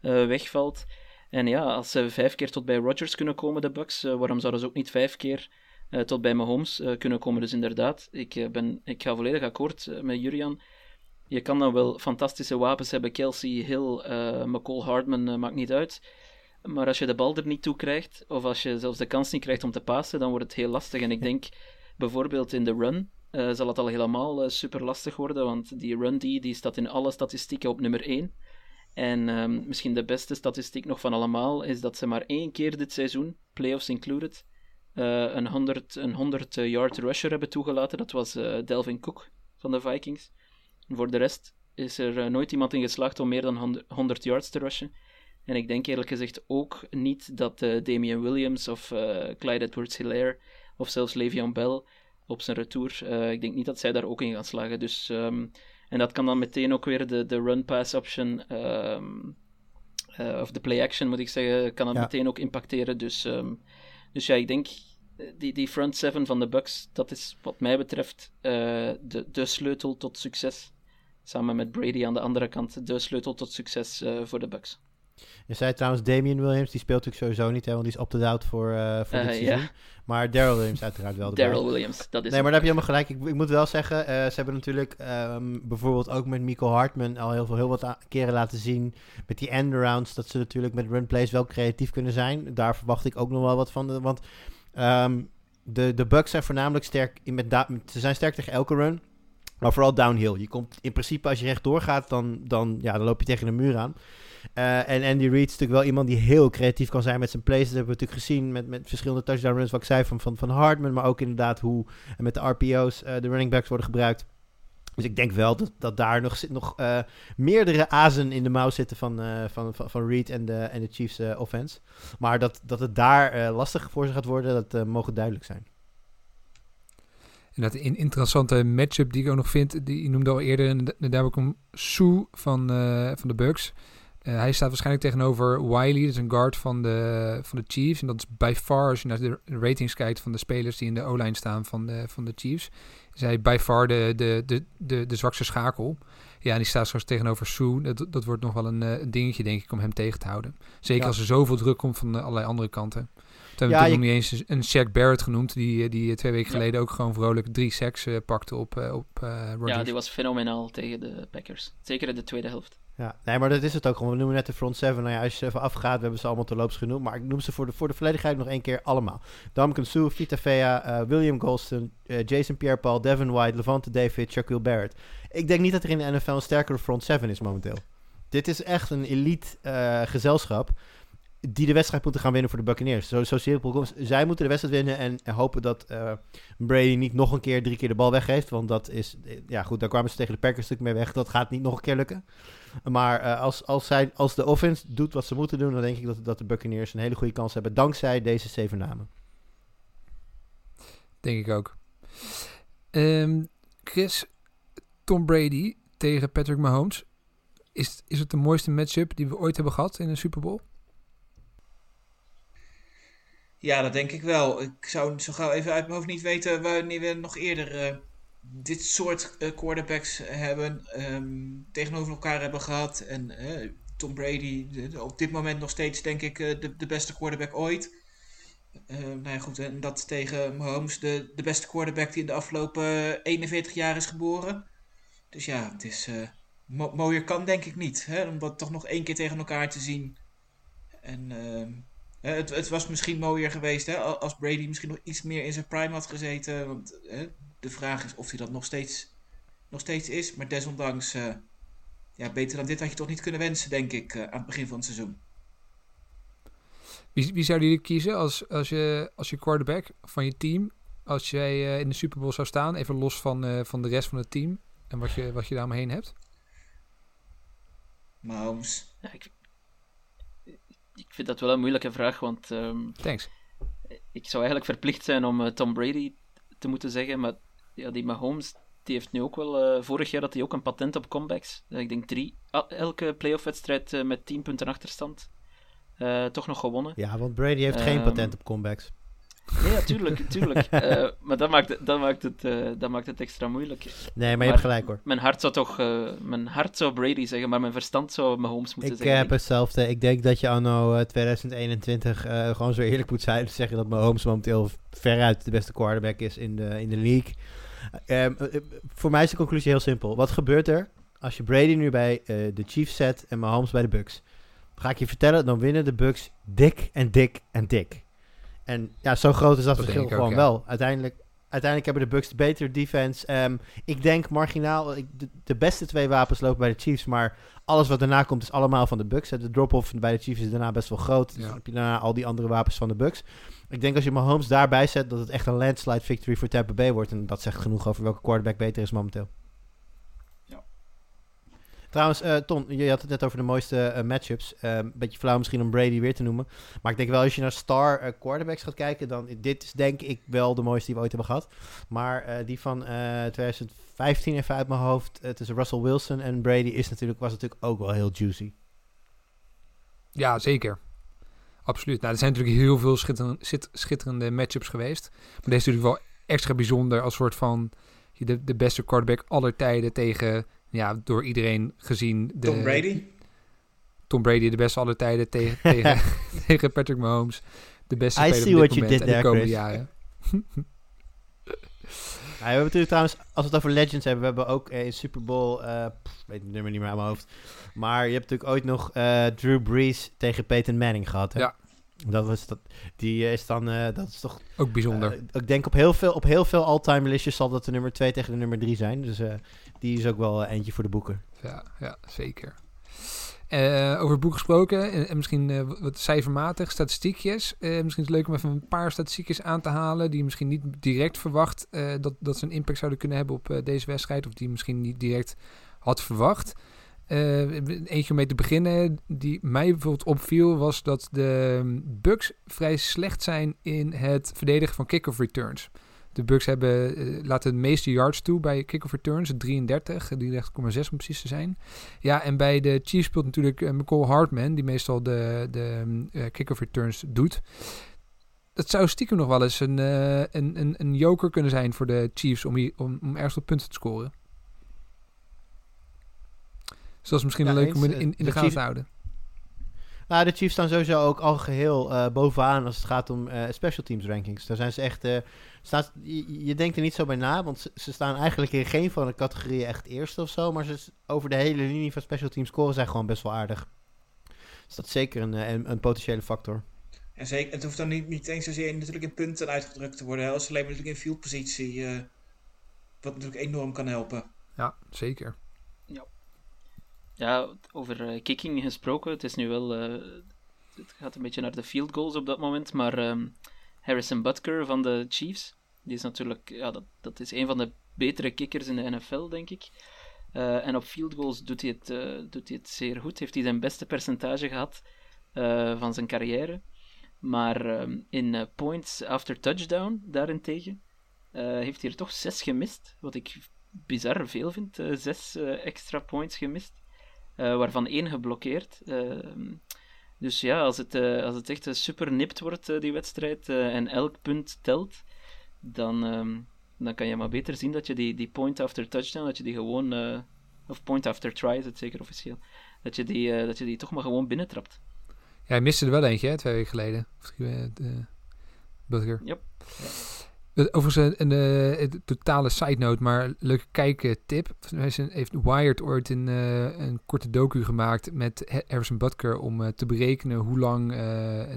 wegvalt. En ja, als ze vijf keer tot bij Rodgers kunnen komen, de Bucks, waarom zouden ze ook niet vijf keer uh, tot bij Mahomes uh, kunnen komen. Dus inderdaad, ik, uh, ben, ik ga volledig akkoord met Jurian. Je kan dan wel fantastische wapens hebben, Kelsey, Hill, McCall, Hardman, maakt niet uit. Maar als je de bal er niet toe krijgt, of als je zelfs de kans niet krijgt om te passen, dan wordt het heel lastig. En ik denk bijvoorbeeld in de run zal het al helemaal super lastig worden, want die run die, die staat in alle statistieken op nummer 1. En um, misschien de beste statistiek nog van allemaal is dat ze maar één keer dit seizoen, playoffs included, uh, een 100, een 100 yard rusher hebben toegelaten. Dat was uh, Delvin Cook van de Vikings. En voor de rest is er uh, nooit iemand in geslaagd om meer dan 100 yards te rushen. En ik denk eerlijk gezegd ook niet dat Damian Williams of Clyde Edwards-Hilaire of zelfs Le'Veon Bell op zijn retour, ik denk niet dat zij daar ook in gaan slagen. Dus, um, en dat kan dan meteen ook weer de, de run-pass option, um, of de play-action moet ik zeggen, kan ja. meteen ook impacteren. Dus, um, dus ja, ik denk die, die front seven van de Bucks, dat is wat mij betreft uh, de, de sleutel tot succes. Samen met Brady aan de andere kant, de sleutel tot succes uh, voor de Bucks. Je zei trouwens Damian Williams, die speelt natuurlijk sowieso niet, hè, want die is opt-out voor, uh, voor dit seizoen. Yeah. Maar Daryl Williams uiteraard wel. Daryl Williams, dat is Nee, maar daar heb je helemaal gelijk. Ik, ik moet wel zeggen, ze hebben natuurlijk um, bijvoorbeeld ook met Michael Hartman al heel, veel, heel wat keren laten zien. Met die end-arounds, dat ze natuurlijk met run plays wel creatief kunnen zijn. Daar verwacht ik ook nog wel wat van. Want Um, de, de Bucks zijn voornamelijk sterk in met ze zijn sterk tegen elke run. Maar vooral downhill. Je komt in principe als je rechtdoor gaat, dan, dan, ja, dan loop je tegen de muur aan. Uh, en Andy Reid is natuurlijk wel iemand die heel creatief kan zijn met zijn plays. Dat hebben we natuurlijk gezien met, met verschillende touchdown runs, wat ik zei, van, van, van Hardman. Maar ook inderdaad hoe met de RPO's uh, de running backs worden gebruikt. Dus ik denk wel dat, dat daar nog, nog uh, meerdere azen in de mouw zitten van, uh, van, van, van Reed en de, en de Chiefs uh, offense. Maar dat, dat het daar lastig voor ze gaat worden, dat mogen duidelijk zijn. En dat een interessante matchup die ik ook nog vind, die je noemde al eerder, daar heb ik een Sue van, de Bucks. Hij staat waarschijnlijk tegenover Wiley, dat is een guard van de, van de Chiefs. En dat is by far, als je naar de ratings kijkt van de spelers die in de O-line staan van van de Chiefs, is hij by far de, de, de, de, de zwakste schakel. Ja, en die staat straks tegenover Sue. Dat, dat wordt nog wel een, uh, dingetje, denk ik, om hem tegen te houden. Zeker als er zoveel druk komt van allerlei andere kanten. Toen hebben we nog niet eens een Shaq Barrett genoemd, die, die twee weken geleden ook gewoon vrolijk drie sacks pakte op, op Rodgers. Ja, die was fenomenaal tegen de Packers. Zeker in de tweede helft. Ja, nee, maar dat is het ook gewoon. We noemen net de front seven. Nou ja, als je even afgaat, we hebben ze allemaal terloops genoemd. Maar ik noem ze voor de, voor de volledigheid nog één keer allemaal. Damken Sue, Vita Vea, uh, William Golston, uh, Jason Pierre-Paul, Devin White, Levante David, Shaquille Barrett. Ik denk niet dat er in de NFL een sterkere front seven is momenteel. Dit is echt een elite uh, gezelschap die de wedstrijd moeten gaan winnen voor de Buccaneers. Zo, zo. Zij moeten de wedstrijd winnen en, en hopen dat Brady niet nog een keer drie keer de bal weggeeft. Want dat is, ja goed, daar kwamen ze tegen de Packers stuk mee weg. Dat gaat niet nog een keer lukken. Maar uh, als, als, zij, als de offense doet wat ze moeten doen, dan denk ik dat, dat de Buccaneers een hele goede kans hebben. Dankzij deze zeven namen. Denk ik ook. Um, Chris, Tom Brady tegen Patrick Mahomes. Is, is het de mooiste matchup die we ooit hebben gehad in een Super Bowl? Ja, dat denk ik wel. Ik zou zo gauw even uit mijn hoofd niet weten wanneer we nog eerder uh, dit soort uh, quarterbacks hebben um, tegenover elkaar hebben gehad. En uh, Tom Brady, op dit moment nog steeds denk ik de, de beste quarterback ooit. nou ja, goed, en dat tegen Mahomes, de, de beste quarterback die in de afgelopen 41 jaar is geboren. Dus ja, het is mo mooier kan denk ik niet. Hè, om dat toch nog één keer tegen elkaar te zien. En ehm, het, het, was misschien mooier geweest hè, als Brady misschien nog iets meer in zijn prime had gezeten. Want de vraag is of hij dat nog steeds, nog steeds is. Maar desondanks, uh, ja, beter dan dit had je toch niet kunnen wensen, denk ik, aan het begin van het seizoen. Wie, wie zou jullie kiezen als, als, je, als je quarterback van je team, als jij in de Super Bowl zou staan, even los van, van de rest van het team en wat je, wat je daaromheen hebt? Mahomes. Ja, ik, ik vind dat wel een moeilijke vraag, want... Um, Thanks. Ik zou eigenlijk verplicht zijn om uh, Tom Brady te moeten zeggen, maar ja, die Mahomes, die heeft nu ook wel... Uh, vorig jaar had hij ook een patent op comebacks. Ik denk drie... elke playoff-wedstrijd uh, met 10 punten achterstand. toch nog gewonnen. Ja, want Brady heeft geen patent op comebacks. Nee, ja, tuurlijk, tuurlijk. maar dat maakt, dat, maakt het, dat maakt het extra moeilijk. Nee, maar je hebt gelijk hoor. Mijn hart zou toch, mijn hart zou Brady zeggen, maar mijn verstand zou Mahomes moeten ik zeggen. Ik heb hetzelfde. Ik denk dat je anno 2021 gewoon zo eerlijk moet zijn. Zeggen dat Mahomes momenteel veruit de beste quarterback is in de, in de league. Um, voor mij is de conclusie heel simpel. Wat gebeurt er als je Brady nu bij de Chiefs zet en Mahomes bij de Bucks? Ga ik je vertellen, dan winnen de Bucks dik en dik en dik. En ja, zo groot is dat, dat verschil gewoon ja. wel. Uiteindelijk, uiteindelijk hebben de Bucks de betere defense. Um, ik denk marginaal, de, beste twee wapens lopen bij de Chiefs, maar alles wat daarna komt is allemaal van de Bucks. De drop-off bij de Chiefs is daarna best wel groot. Dus ja. dan heb je daarna al die andere wapens van de Bucks. Ik denk als je Mahomes daarbij zet, dat het echt een landslide victory voor Tampa Bay wordt. En dat zegt genoeg over welke quarterback beter is momenteel. Trouwens, uh, Ton, je had het net over de mooiste uh, matchups. Een uh, beetje flauw misschien om Brady weer te noemen. Maar ik denk wel, als je naar star quarterbacks gaat kijken, dan dit is denk ik wel de mooiste die we ooit hebben gehad. Maar die van 2015 even uit mijn hoofd tussen Russell Wilson en Brady is natuurlijk, was natuurlijk ook wel heel juicy. Ja, zeker. Absoluut. Nou, er zijn natuurlijk heel veel schitterende, schitterende matchups geweest. Maar deze is natuurlijk wel extra bijzonder als soort van de beste quarterback aller tijden tegen ja, door iedereen gezien. De, Tom Brady? Tom Brady, de beste aller tijden tegen, tegen, tegen Patrick Mahomes. De beste I speler op dit moment en de there, komende Chris. jaren. Ja, we hebben natuurlijk trouwens, als we het over Legends hebben, we hebben ook in Super Bowl, uh, pff, weet het nummer niet meer aan mijn hoofd. Maar je hebt natuurlijk ooit nog uh, Drew Brees tegen Peyton Manning gehad. Hè? Ja. Dat was dat, die is dan, uh, dat is toch... Ook bijzonder. Uh, ik denk op heel veel, op heel veel all-time listjes zal dat de nummer 2 tegen de nummer 3 zijn. Dus uh, die is ook wel eentje voor de boeken. Ja, ja zeker. over het boek gesproken, en, en misschien wat cijfermatig, statistiekjes. misschien is het leuk om even een paar statistiekjes aan te halen die je misschien niet direct verwacht dat, dat ze een impact zouden kunnen hebben op deze wedstrijd. Of die je misschien niet direct had verwacht. Uh, eentje om mee te beginnen, die mij bijvoorbeeld opviel, was dat de Bucks vrij slecht zijn in het verdedigen van kick-off returns. De Bucks hebben, eh, laten de meeste yards toe bij kick-off returns, 33, 33,6 om precies te zijn. Ja, en bij de Chiefs speelt natuurlijk uh, McCall Hartman, die meestal de, de kick-off returns doet. Dat zou stiekem nog wel eens een, een, een, een joker kunnen zijn voor de Chiefs om, hier, om, om ergens op punten te scoren. Dus dat is misschien Ja, leuk om in, in, in de de gaten te houden. Nou, de Chiefs staan sowieso ook al geheel eh, bovenaan als het gaat om eh, special teams rankings. Daar zijn ze echt. eh, staat, je, je denkt er niet zo bij na, want ze, ze staan eigenlijk in geen van de categorieën echt eerste of zo. Maar ze, over de hele linie van special teams scoren zijn gewoon best wel aardig. Dus dat is zeker een, een, een potentiële factor. En zeker, het hoeft dan niet, niet eens zozeer in, natuurlijk in punten uitgedrukt te worden. hè, Als alleen maar natuurlijk in fieldpositie. eh wat natuurlijk enorm kan helpen. Ja, zeker. Ja, over eh, kicking gesproken. Het is nu wel. eh, het gaat een beetje naar de field goals op dat moment. Maar ehm, Harrison Butker van de Chiefs. Die is natuurlijk. Ja, dat, dat is een van de betere kickers in de NFL, denk ik. Eh, en op field goals doet hij, het, doet hij het zeer goed. Heeft hij zijn beste percentage gehad eh, van zijn carrière. Maar ehm, in points after touchdown, daarentegen, heeft hij er toch zes gemist. Wat ik bizar veel vind. zes extra points gemist. Eh, waarvan één geblokkeerd. Ehm, dus ja, als het, eh, als het echt eh, super nipt wordt, die wedstrijd, en elk punt telt, dan, ehm, dan kan je maar beter zien dat je die, die point after touchdown, dat je die gewoon, of point after try is het zeker officieel, dat je die, dat je die toch maar gewoon binnentrapt. Ja, hij miste er wel eentje, hè, twee weken geleden. Of de Butker. Yep. Eh, Overigens een, een, eh, totale side note, maar leuke kijktip. Heeft Wired ooit een, eh, een korte docu gemaakt met Ha- Harrison Butker om eh, te berekenen hoe lang eh,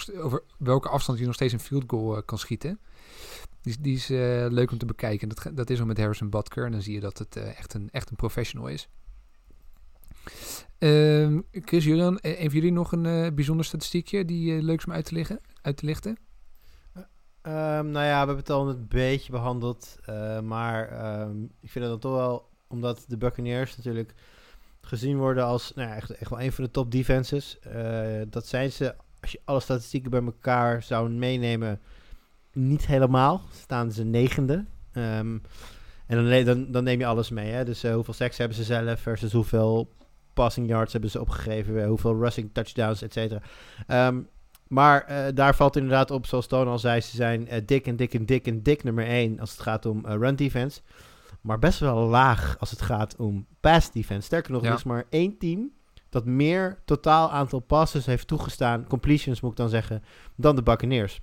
st- over welke afstand je nog steeds een field goal eh, kan schieten. Die, die is eh, leuk om te bekijken. Dat, dat is al met Harrison Butker en dan zie je dat het eh, echt, een, echt een professional is. Ehm, Chris, Julian, eh, van jullie nog een eh, bijzonder statistiekje die eh, leuk is om uit te, liggen, uit te lichten? Ehm, nou ja, we hebben het al een beetje behandeld. eh, maar ehm, ik vind dan toch wel, omdat de Buccaneers natuurlijk gezien worden als nou ja, echt, echt wel een van de top defenses. eh, dat zijn ze, als je alle statistieken bij elkaar zou meenemen, niet helemaal. Staan ze negende. Ehm, en dan, dan, dan neem je alles mee. Hè? Dus eh, hoeveel sacks hebben ze zelf versus hoeveel passing yards hebben ze opgegeven, hoeveel rushing touchdowns, et cetera. Maar eh, daar valt inderdaad op, zoals Toon al zei, ze zijn eh, dik en dik en dik en dik nummer 1 als het gaat om eh, run defense. Maar best wel laag als het gaat om pass defense. Sterker nog, Ja. er is maar één team dat meer totaal aantal passes heeft toegestaan, completions moet ik dan zeggen, dan de Buccaneers.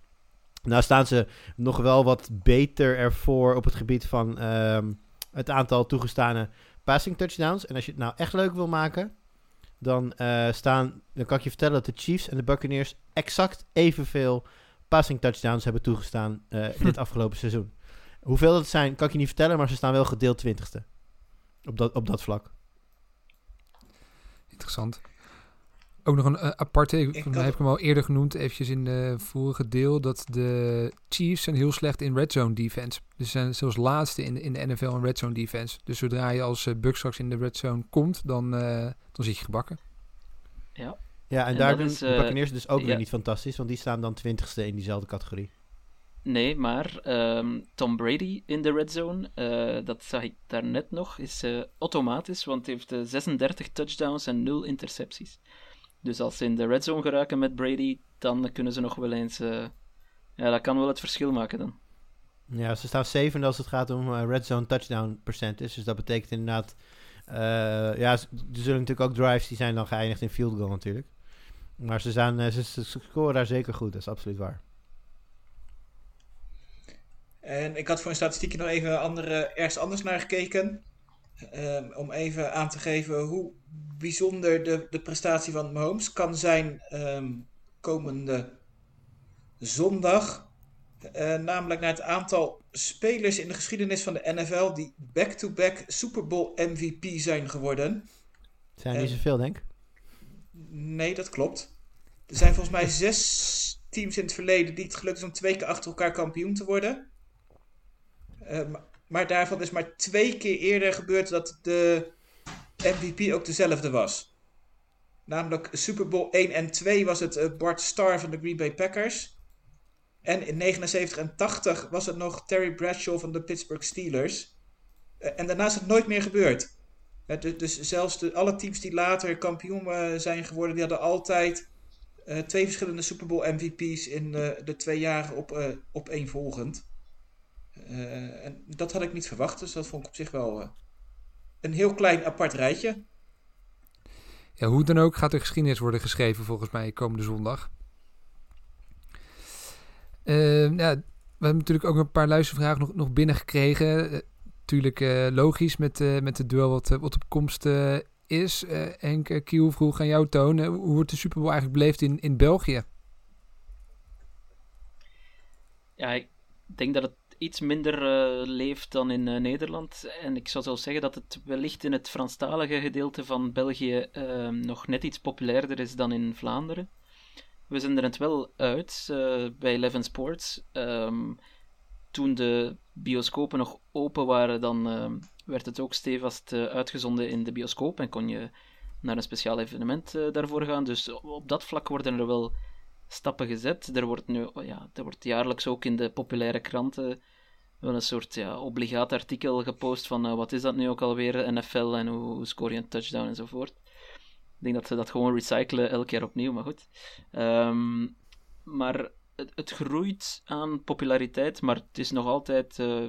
Nou staan ze nog wel wat beter ervoor op het gebied van ehm, het aantal toegestane passing touchdowns. En als je het nou echt leuk wil maken, dan, eh, staan, dan kan ik je vertellen dat de Chiefs en de Buccaneers exact evenveel passing touchdowns hebben toegestaan eh, dit afgelopen seizoen. Hoeveel dat zijn, kan ik je niet vertellen, maar ze staan wel gedeeld twintigste. Op dat, op dat vlak. Interessant. Ook nog een eh, aparte, ik, mij heb ik hem al eerder genoemd, eventjes in de vorige deel, dat de Chiefs zijn heel slecht in red zone defense. Dus ze zijn zelfs laatste in, in de NFL in red zone defense. Dus zodra je als uh, Bucks straks in de red zone komt, dan, eh, dan zit je gebakken. Ja, Ja, en, En daar doen is, de eh, Buccaneers dus ook weer ja. niet fantastisch, want die staan dan twintigste in diezelfde categorie. Nee, maar ehm, Tom Brady in de red zone, eh, dat zag ik daarnet nog, is eh, automatisch, want hij heeft eh, 36 touchdowns en 0 intercepties. Dus als ze in de red zone geraken met Brady, dan kunnen ze nog wel eens... eh, ja, dat kan wel het verschil maken dan. Ja, ze staan zevende als het gaat om eh, red zone touchdown percentage. Dus dat betekent inderdaad... eh, ja, er zullen natuurlijk ook drives die zijn dan geëindigd in field goal natuurlijk. Maar ze, zijn, ze, ze scoren daar zeker goed, dat is absoluut waar. En ik had voor een statistiekje nog even andere, ergens anders naar gekeken. Ehm, om even aan te geven hoe bijzonder de, de prestatie van Mahomes kan zijn ehm, komende zondag. Eh, namelijk naar het aantal spelers in de geschiedenis van de NFL die back-to-back Super Bowl MVP zijn geworden. Zijn er niet Eh, zoveel, denk ik. Nee, dat klopt. Er zijn volgens mij zes teams in het verleden die het gelukt is om twee keer achter elkaar kampioen te worden. Ma- maar daarvan is maar twee keer eerder gebeurd dat de MVP ook dezelfde was. Namelijk Super Bowl 1 en 2 was het eh, Bart Starr van de Green Bay Packers. En in 79 en 80 was het nog Terry Bradshaw van de Pittsburgh Steelers. Eh, en daarna is het nooit meer gebeurd. dus, zelfs de, alle teams die later kampioen uh, zijn geworden, die hadden altijd twee verschillende Super Bowl MVP's in de twee jaren op, op één volgend. Dat had ik niet verwacht, dus dat vond ik op zich wel een heel klein apart rijtje. Ja, hoe dan ook gaat er geschiedenis worden geschreven volgens mij komende zondag. Uh, ja, we hebben natuurlijk ook een paar luistervragen nog, nog binnengekregen. Uh, natuurlijk uh, logisch met, uh, met het duel wat, wat op komst is. Henk Kiel vroeg aan jou, Toon. hoe wordt de Super Bowl eigenlijk beleefd in, in België? Ja, ik denk dat het iets minder leeft dan in Nederland. En ik zou zelfs zeggen dat het wellicht in het Franstalige gedeelte van België nog net iets populairder is dan in Vlaanderen we zenden het wel uit uh, bij Eleven Sports. Um, toen de bioscopen nog open waren, dan uh, werd het ook stevast uh, uitgezonden in de bioscoop en kon je naar een speciaal evenement daarvoor gaan. Dus op dat vlak worden er wel stappen gezet. Er wordt, nu, oh ja, er wordt jaarlijks ook in de populaire kranten wel een soort ja, obligaat artikel gepost van wat is dat nu ook alweer, NFL en hoe, hoe score je een touchdown enzovoort. Ik denk dat ze dat gewoon recyclen elk jaar opnieuw, maar goed. Um, maar het, het, groeit aan populariteit, maar het is nog altijd uh,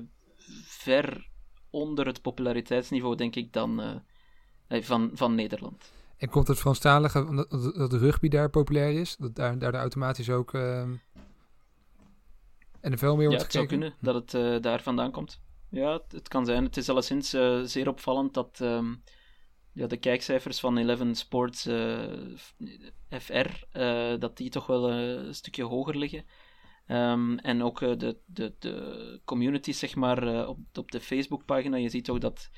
ver onder het populariteitsniveau, denk ik, dan uh, van, van Nederland. En komt het Franstalige, omdat dat de rugby daar populair is? Dat daar, daar automatisch ook uh, NFL meer wordt ja, het zou kunnen dat het uh, daar vandaan komt. Ja, het, het, kan zijn. Het is alleszins uh, zeer opvallend dat um, ja, de kijkcijfers van Eleven Sports eh, FR, eh, dat die toch wel een stukje hoger liggen. Um, en ook de, de, de community, zeg maar, op, op de Facebookpagina, je ziet ook dat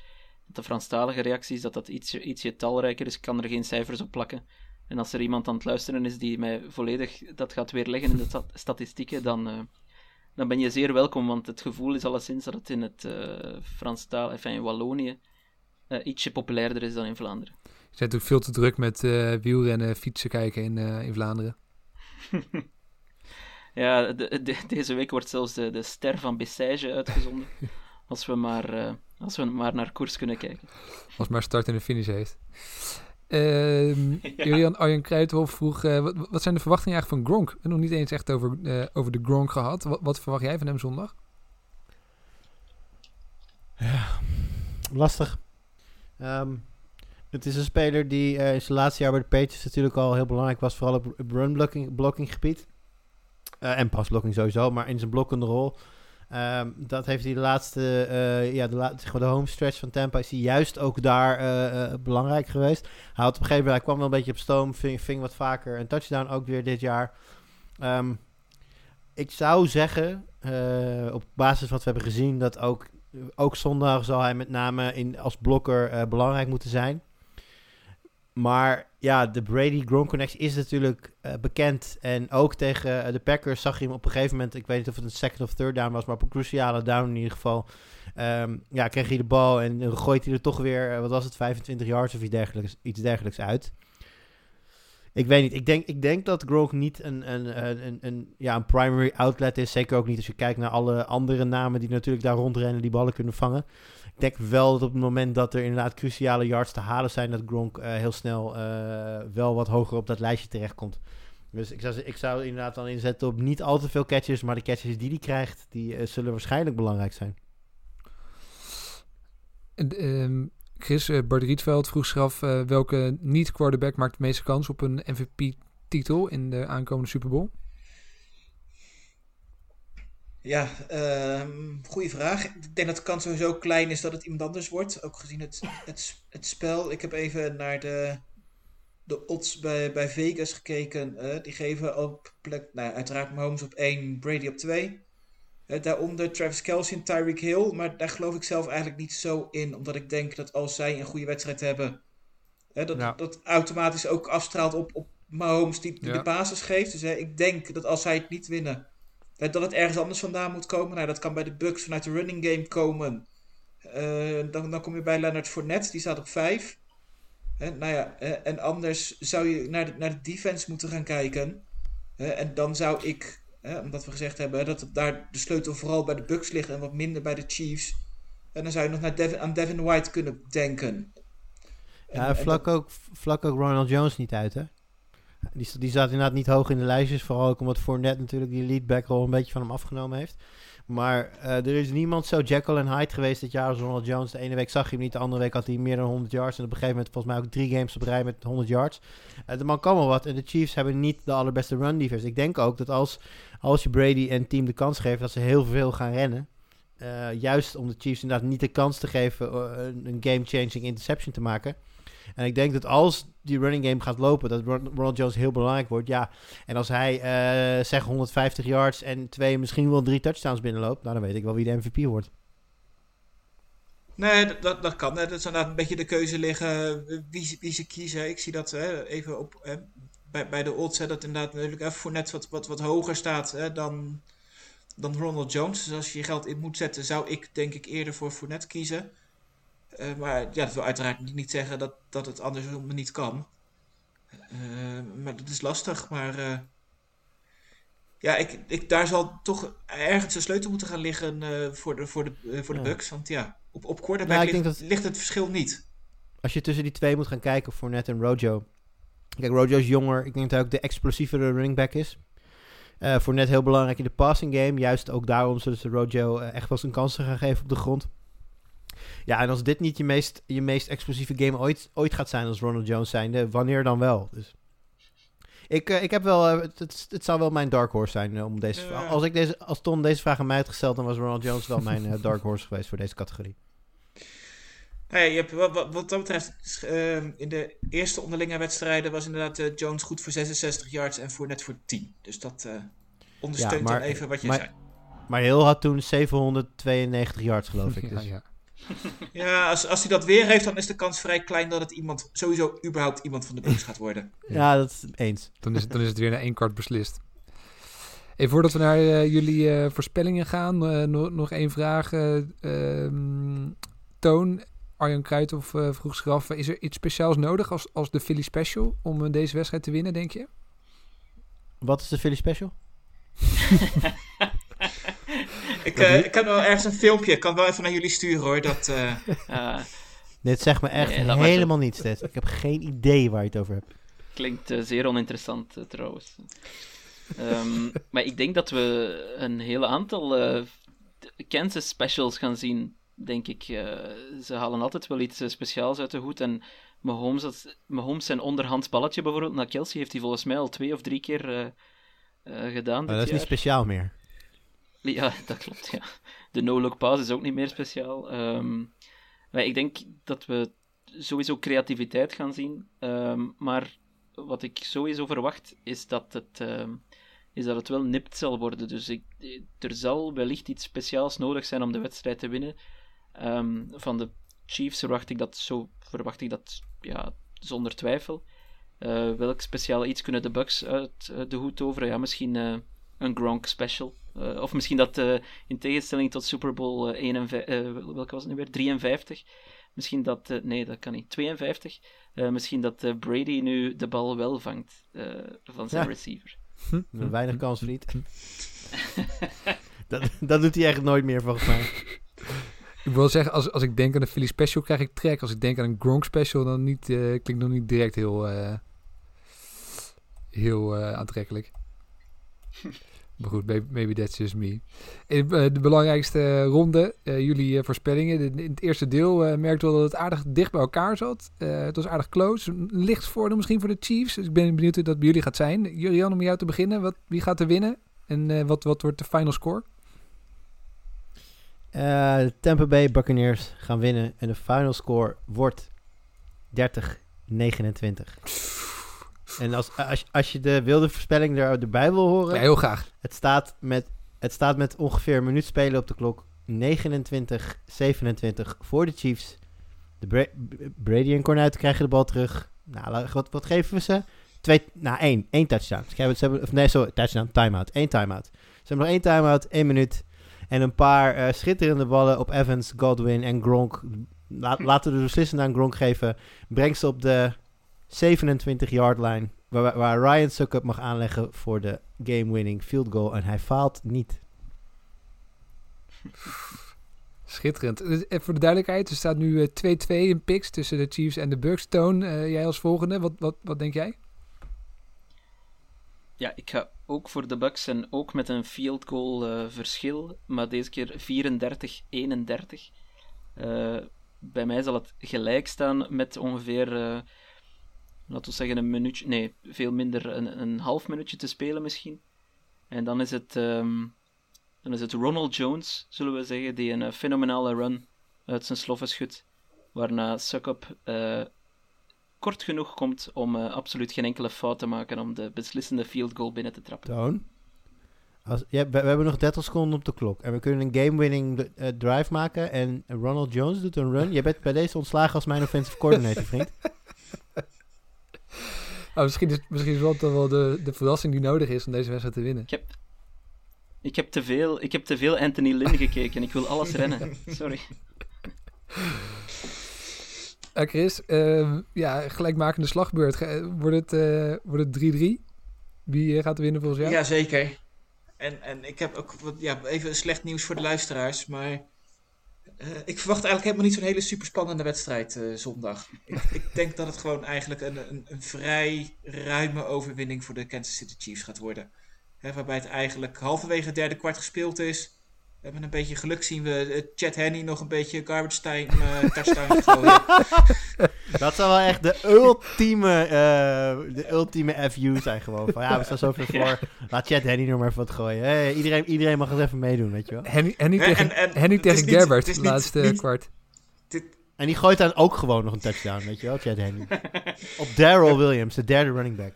de Franstalige reacties, dat dat ietsje, ietsje talrijker is. Ik kan er geen cijfers op plakken. En als er iemand aan het luisteren is die mij volledig dat gaat weerleggen in de statistieken, dan, dan ben je zeer welkom, want het gevoel is alleszins dat het in het uh, Franstaal, enfin in Wallonië, uh, ietsje populairder is dan in Vlaanderen. Je bent ook veel te druk met wielrennen, fietsen kijken in, in Vlaanderen. ja, de, de, deze week wordt zelfs de, de ster van Bessage uitgezonden. als, we maar, als we maar naar koers kunnen kijken. Als maar start en de finish heeft. Uh, ja. Julian Arjen Kruithof vroeg, wat, wat, zijn de verwachtingen eigenlijk van Gronk? We hebben nog niet eens echt over, over de Gronk gehad. Wat, wat verwacht jij van hem zondag? Ja, lastig. Um, het is een speler die uh, in zijn laatste jaar bij de Patriots natuurlijk al heel belangrijk was, vooral op run blocking, blocking gebied. Uh, en pasblocking sowieso, maar in zijn blokkende rol. Um, dat heeft hij de laatste, uh, ja, de, la zeg van Tampa is hij juist ook daar belangrijk geweest. Hij had op een gegeven moment, hij kwam wel een beetje op stoom, ving, ving wat vaker een touchdown ook weer dit jaar. Um, ik zou zeggen, op basis van wat we hebben gezien, dat ook ook zondag zal hij met name in, als blokker belangrijk moeten zijn. Maar ja, de Brady-Gronk connectie is natuurlijk uh, bekend. En ook tegen uh, de Packers zag je hem op een gegeven moment... ik weet niet of het een second of third down was... maar op een cruciale down in ieder geval... Um, ja, kreeg hij de bal en gooit hij er toch weer... wat was het, 25 yards of iets dergelijks, iets dergelijks uit. Ik weet niet. Ik denk, ik denk dat Gronk niet een, een, een, een, ja, een primary outlet is. Zeker ook niet als je kijkt naar alle andere namen die natuurlijk daar rondrennen, die ballen kunnen vangen. Ik denk wel dat op het moment dat er inderdaad cruciale yards te halen zijn, dat Gronk uh, heel snel uh, wel wat hoger op dat lijstje terechtkomt. Dus ik zou, ik zou inderdaad dan inzetten op niet al te veel catches, maar de catches die hij krijgt, die uh, zullen waarschijnlijk belangrijk zijn. En, um, Chris uh, Bart Rietveld vroeg zich uh, welke niet-quarterback maakt de meeste kans op een MVP-titel in de aankomende Super Bowl? Ja, um, goede vraag. Ik denk dat de kans sowieso klein is dat het iemand anders wordt. Ook gezien het, het, het spel. Ik heb even naar de, de odds bij, bij Vegas gekeken. Uh, die geven op plek, nou, uiteraard Mahomes op 1, Brady op 2. Uh, daaronder Travis Kelsey en Tyreek Hill. Maar daar geloof ik zelf eigenlijk niet zo in. Omdat ik denk dat als zij een goede wedstrijd hebben. dat, dat automatisch ook afstraalt op, op Mahomes die, die de basis geeft. Dus ik denk dat als zij het niet winnen. dat het ergens anders vandaan moet komen. Nou, dat kan bij de Bucks vanuit de running game komen. Uh, dan, dan kom je bij Leonard Fournette. Die staat op 5. nou ja, en anders zou je naar de, naar de defense moeten gaan kijken. en dan zou ik Hè, omdat we gezegd hebben dat daar de sleutel vooral bij de Bucks ligt en wat minder bij de Chiefs. En dan zou je nog naar Devin, aan Devin White kunnen denken. Ja, en vlak, ook, vlak ook Ronald Jones niet uit, hè? Die, die zat inderdaad niet hoog in de lijstjes. Vooral ook omdat Fournette natuurlijk die leadback rol een beetje van hem afgenomen heeft. Maar uh, er is niemand zo Jekyll en Hyde geweest dit jaar als Ronald Jones. De ene week zag je hem niet, de andere week had hij meer dan 100 yards. En op een gegeven moment volgens mij ook drie games op rij met 100 yards. De man kan wel wat. En de Chiefs hebben niet de allerbeste run defense. Ik denk ook dat als, als je Brady en team de kans geeft, dat ze heel veel gaan rennen. Uh, juist om de Chiefs inderdaad niet de kans te geven een game-changing interception te maken. En ik denk dat als die running game gaat lopen, dat Ronald Jones heel belangrijk wordt. Ja, en als hij uh, zeg 150 yards en twee, misschien wel drie touchdowns binnenloopt, nou dan weet ik wel wie de MVP wordt. Nee, dat, dat kan. Dat is inderdaad een beetje de keuze liggen wie, wie ze kiezen. Ik zie dat hè, even op, hè, bij, bij de odds, dat inderdaad natuurlijk even voor wat, wat, wat hoger staat hè, dan, dan Ronald Jones. Dus als je je geld in moet zetten, zou ik denk ik eerder voor Fournette kiezen. Uh, maar ja, dat wil uiteraard niet zeggen dat, dat het andersom niet kan. Uh, maar dat is lastig. Maar uh, ja, ik, ik, daar zal toch ergens een sleutel moeten gaan liggen voor de, voor de, voor de ja. Bucks. Want ja, op, op quarterback ja, ligt, dat... ligt, het verschil niet. Als je tussen die twee moet gaan kijken, voor Net en Rojo. Kijk, Rojo is jonger. Ik denk dat hij ook de explosievere running back is. voor net heel belangrijk in de passing game. Juist ook daarom zullen ze Rojo echt wel zijn kansen gaan geven op de grond. Ja, en als dit niet je meest, je meest explosieve game ooit, ooit gaat zijn als Ronald Jones zijnde, wanneer dan wel? Dus ik, uh, ik heb wel, uh, het, het zou wel mijn dark horse zijn uh, om deze. Als, ik deze, als Ton deze vraag aan mij had gesteld, dan was Ronald Jones wel mijn dark horse geweest voor deze categorie. Hey, je hebt, wat, wat, wat dat betreft, in de eerste onderlinge wedstrijden was inderdaad Jones goed voor 66 yards en voor net voor 10. Dus dat ondersteunt ja, maar, dan even wat je maar, zei. Maar heel had toen 792 yards, geloof ik. Dus. ja, ja. Ja, als, als hij dat weer heeft, dan is de kans vrij klein dat het iemand, sowieso überhaupt iemand van de Bucks gaat worden. Ja, dat is eens. Dan is, het, dan is het weer naar één kwart beslist. Even voordat we naar uh, jullie uh, voorspellingen gaan, uh, nog, nog één vraag. Ehm, Toon, Arjan Kruithoff vroeg zich af, is er iets speciaals nodig als, als de Philly Special om deze wedstrijd te winnen, denk je? Wat is de Philly Special? ik, uh, ik heb wel ergens een filmpje. Ik kan wel even naar jullie sturen hoor. Dat, uh... dit zegt me echt nee, helemaal niets. Dit. Ik heb geen idee waar je het over hebt. Klinkt uh, zeer oninteressant trouwens. um, maar ik denk dat we een hele aantal Kansas specials gaan zien. Denk ik. ze halen altijd wel iets speciaals uit de hoed. En Mahomes, dat, Mahomes zijn onderhands balletje bijvoorbeeld naar Kelsey heeft hij volgens mij al twee of drie keer gedaan. dat is jaar. niet speciaal meer. Ja, dat klopt, ja. De no-look pass is ook niet meer speciaal. Um, maar ik denk dat we sowieso creativiteit gaan zien. Um, maar wat ik sowieso verwacht, is dat het, um, is dat het wel nipt zal worden. Dus ik, er zal wellicht iets speciaals nodig zijn om de wedstrijd te winnen. van de Chiefs verwacht ik dat, zo, verwacht ik dat ja, zonder twijfel. Uh, welk speciaal iets kunnen de Bucks uit uh, de hoed toveren? Ja, misschien uh, een Gronk special. Uh, of misschien dat uh, in tegenstelling tot Super Bowl uh, 51, welke was het nu weer? 53. Misschien dat, nee, dat kan niet. 52. misschien dat Brady nu de bal wel vangt van zijn ja. receiver. Hm, weinig kans, vriend. dat, dat doet hij echt nooit meer, volgens mij. Ik wil zeggen, als, als ik denk aan een Philly Special, krijg ik trek. Als ik denk aan een Gronk Special, dan niet, klinkt nog niet direct heel, heel aantrekkelijk. Maar goed, maybe, that's just me. In uh, de belangrijkste ronde, uh, jullie uh, voorspellingen. In het eerste deel merkte wel dat het aardig dicht bij elkaar zat. het was aardig close. Licht voordeel misschien voor de Chiefs. Dus ik ben benieuwd hoe dat bij jullie gaat zijn. Jurian, om jou te beginnen. Wat, wie gaat er winnen? En wat, wat wordt de final score? de Tampa Bay Buccaneers gaan winnen. En de final score wordt 30-29. En als, als, als je de wilde voorspelling er, erbij wil horen... Ja, heel graag. Het staat, met, het staat met ongeveer een minuut spelen op de klok. 29, 27 voor de Chiefs. De Bra Brady en Cornuit krijgen de bal terug. Nou, wat, wat geven we ze? Twee, nou, één. Één touchdown. Ze hebben, ze hebben, of nee, sorry, touchdown, timeout. Eén timeout. Ze hebben nog één timeout, één minuut. En een paar uh, schitterende ballen op Evans, Godwin en Gronk. La, laten we de beslissende aan Gronk geven. Breng ze op de 27 yard line. waar, waar Ryan Suckup mag aanleggen voor de game-winning field goal. En hij faalt niet. Schitterend. Eh, voor de duidelijkheid, er staat nu eh, 2-2 in picks tussen de Chiefs en de Bucks. Toon, eh, jij als volgende, wat, wat, wat denk jij? Ja, ik ga ook voor de Bucks en ook met een field goal eh, verschil, maar deze keer 34-31. Eh, bij mij zal het gelijk staan met ongeveer, eh, laten we zeggen, een minuutje, nee, veel minder, een, een half minuutje te spelen misschien. En dan is het, ehm, dan is het Ronald Jones, zullen we zeggen, die een eh, fenomenale run uit zijn sloffen schudt, waarna Suckup eh kort genoeg komt om eh, absoluut geen enkele fout te maken om de beslissende field goal binnen te trappen. Toon? Als, ja, we, we hebben nog 30 seconden op de klok. En we kunnen een game-winning drive maken. En Ronald Jones doet een run. Je bent bij deze ontslagen als mijn offensive coordinator, vriend. Oh, misschien is, misschien is wel toch wel de, de verrassing die nodig is om deze wedstrijd te winnen. Ik heb, ik heb, te, veel, ik heb te veel Anthony Lynn gekeken. Ik wil alles rennen. Sorry. Eh, Chris, ehm, ja, gelijkmakende slagbeurt. Ge- eh, Wordt het, eh, wordt het 3-3? Wie eh, gaat er winnen volgens jou? Ja, zeker. En, en ik heb ook wat, ja, even slecht nieuws voor de luisteraars. Maar eh, ik verwacht eigenlijk helemaal niet zo'n hele superspannende wedstrijd eh, zondag. Ik, ik denk dat het gewoon eigenlijk een, een, een vrij ruime overwinning voor de Kansas City Chiefs gaat worden. Waarbij het eigenlijk halverwege het derde kwart gespeeld is. En met een beetje geluk zien we eh, Chad Henney nog een beetje garbage time eh touchdown gooien. Dat zou wel echt de ultieme, eh, de ultieme FU zijn gewoon. Van ja, we staan zoveel voor. Laat Chad Henny nog maar even wat gooien. Hey, iedereen, iedereen mag het even meedoen, weet je wel. Henny, Henny tegen, en- en Henny het is tegen niet- Gerbert, het laatste niet- kwart. En die gooit dan ook gewoon nog een touchdown, weet je wel, Chad Henny. Op Daryl Williams, de derde running back.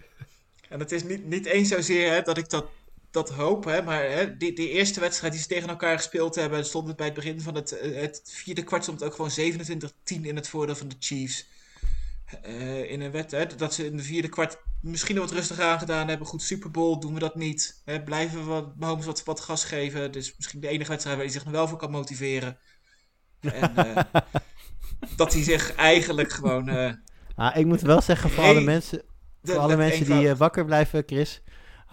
En het is niet, niet eens zozeer hè, dat ik dat, dat hoop, hè, maar hè, die, die eerste wedstrijd die ze tegen elkaar gespeeld hebben, stond het bij het begin van het, eh, het vierde kwart stond het ook gewoon 27-10 in het voordeel van de Chiefs. Eh, in een wet, hè, dat ze in de vierde kwart misschien wat rustiger aangedaan hebben. Goed, Super Bowl doen we dat niet. Hè, blijven we wat, Mahomes wat, wat gas geven. Dus misschien de enige wedstrijd waar hij zich nog wel voor kan motiveren. En eh, dat hij zich eigenlijk gewoon. Ah, ik moet wel zeggen, voor alle mensen, voor alle mensen die wakker blijven, Chris,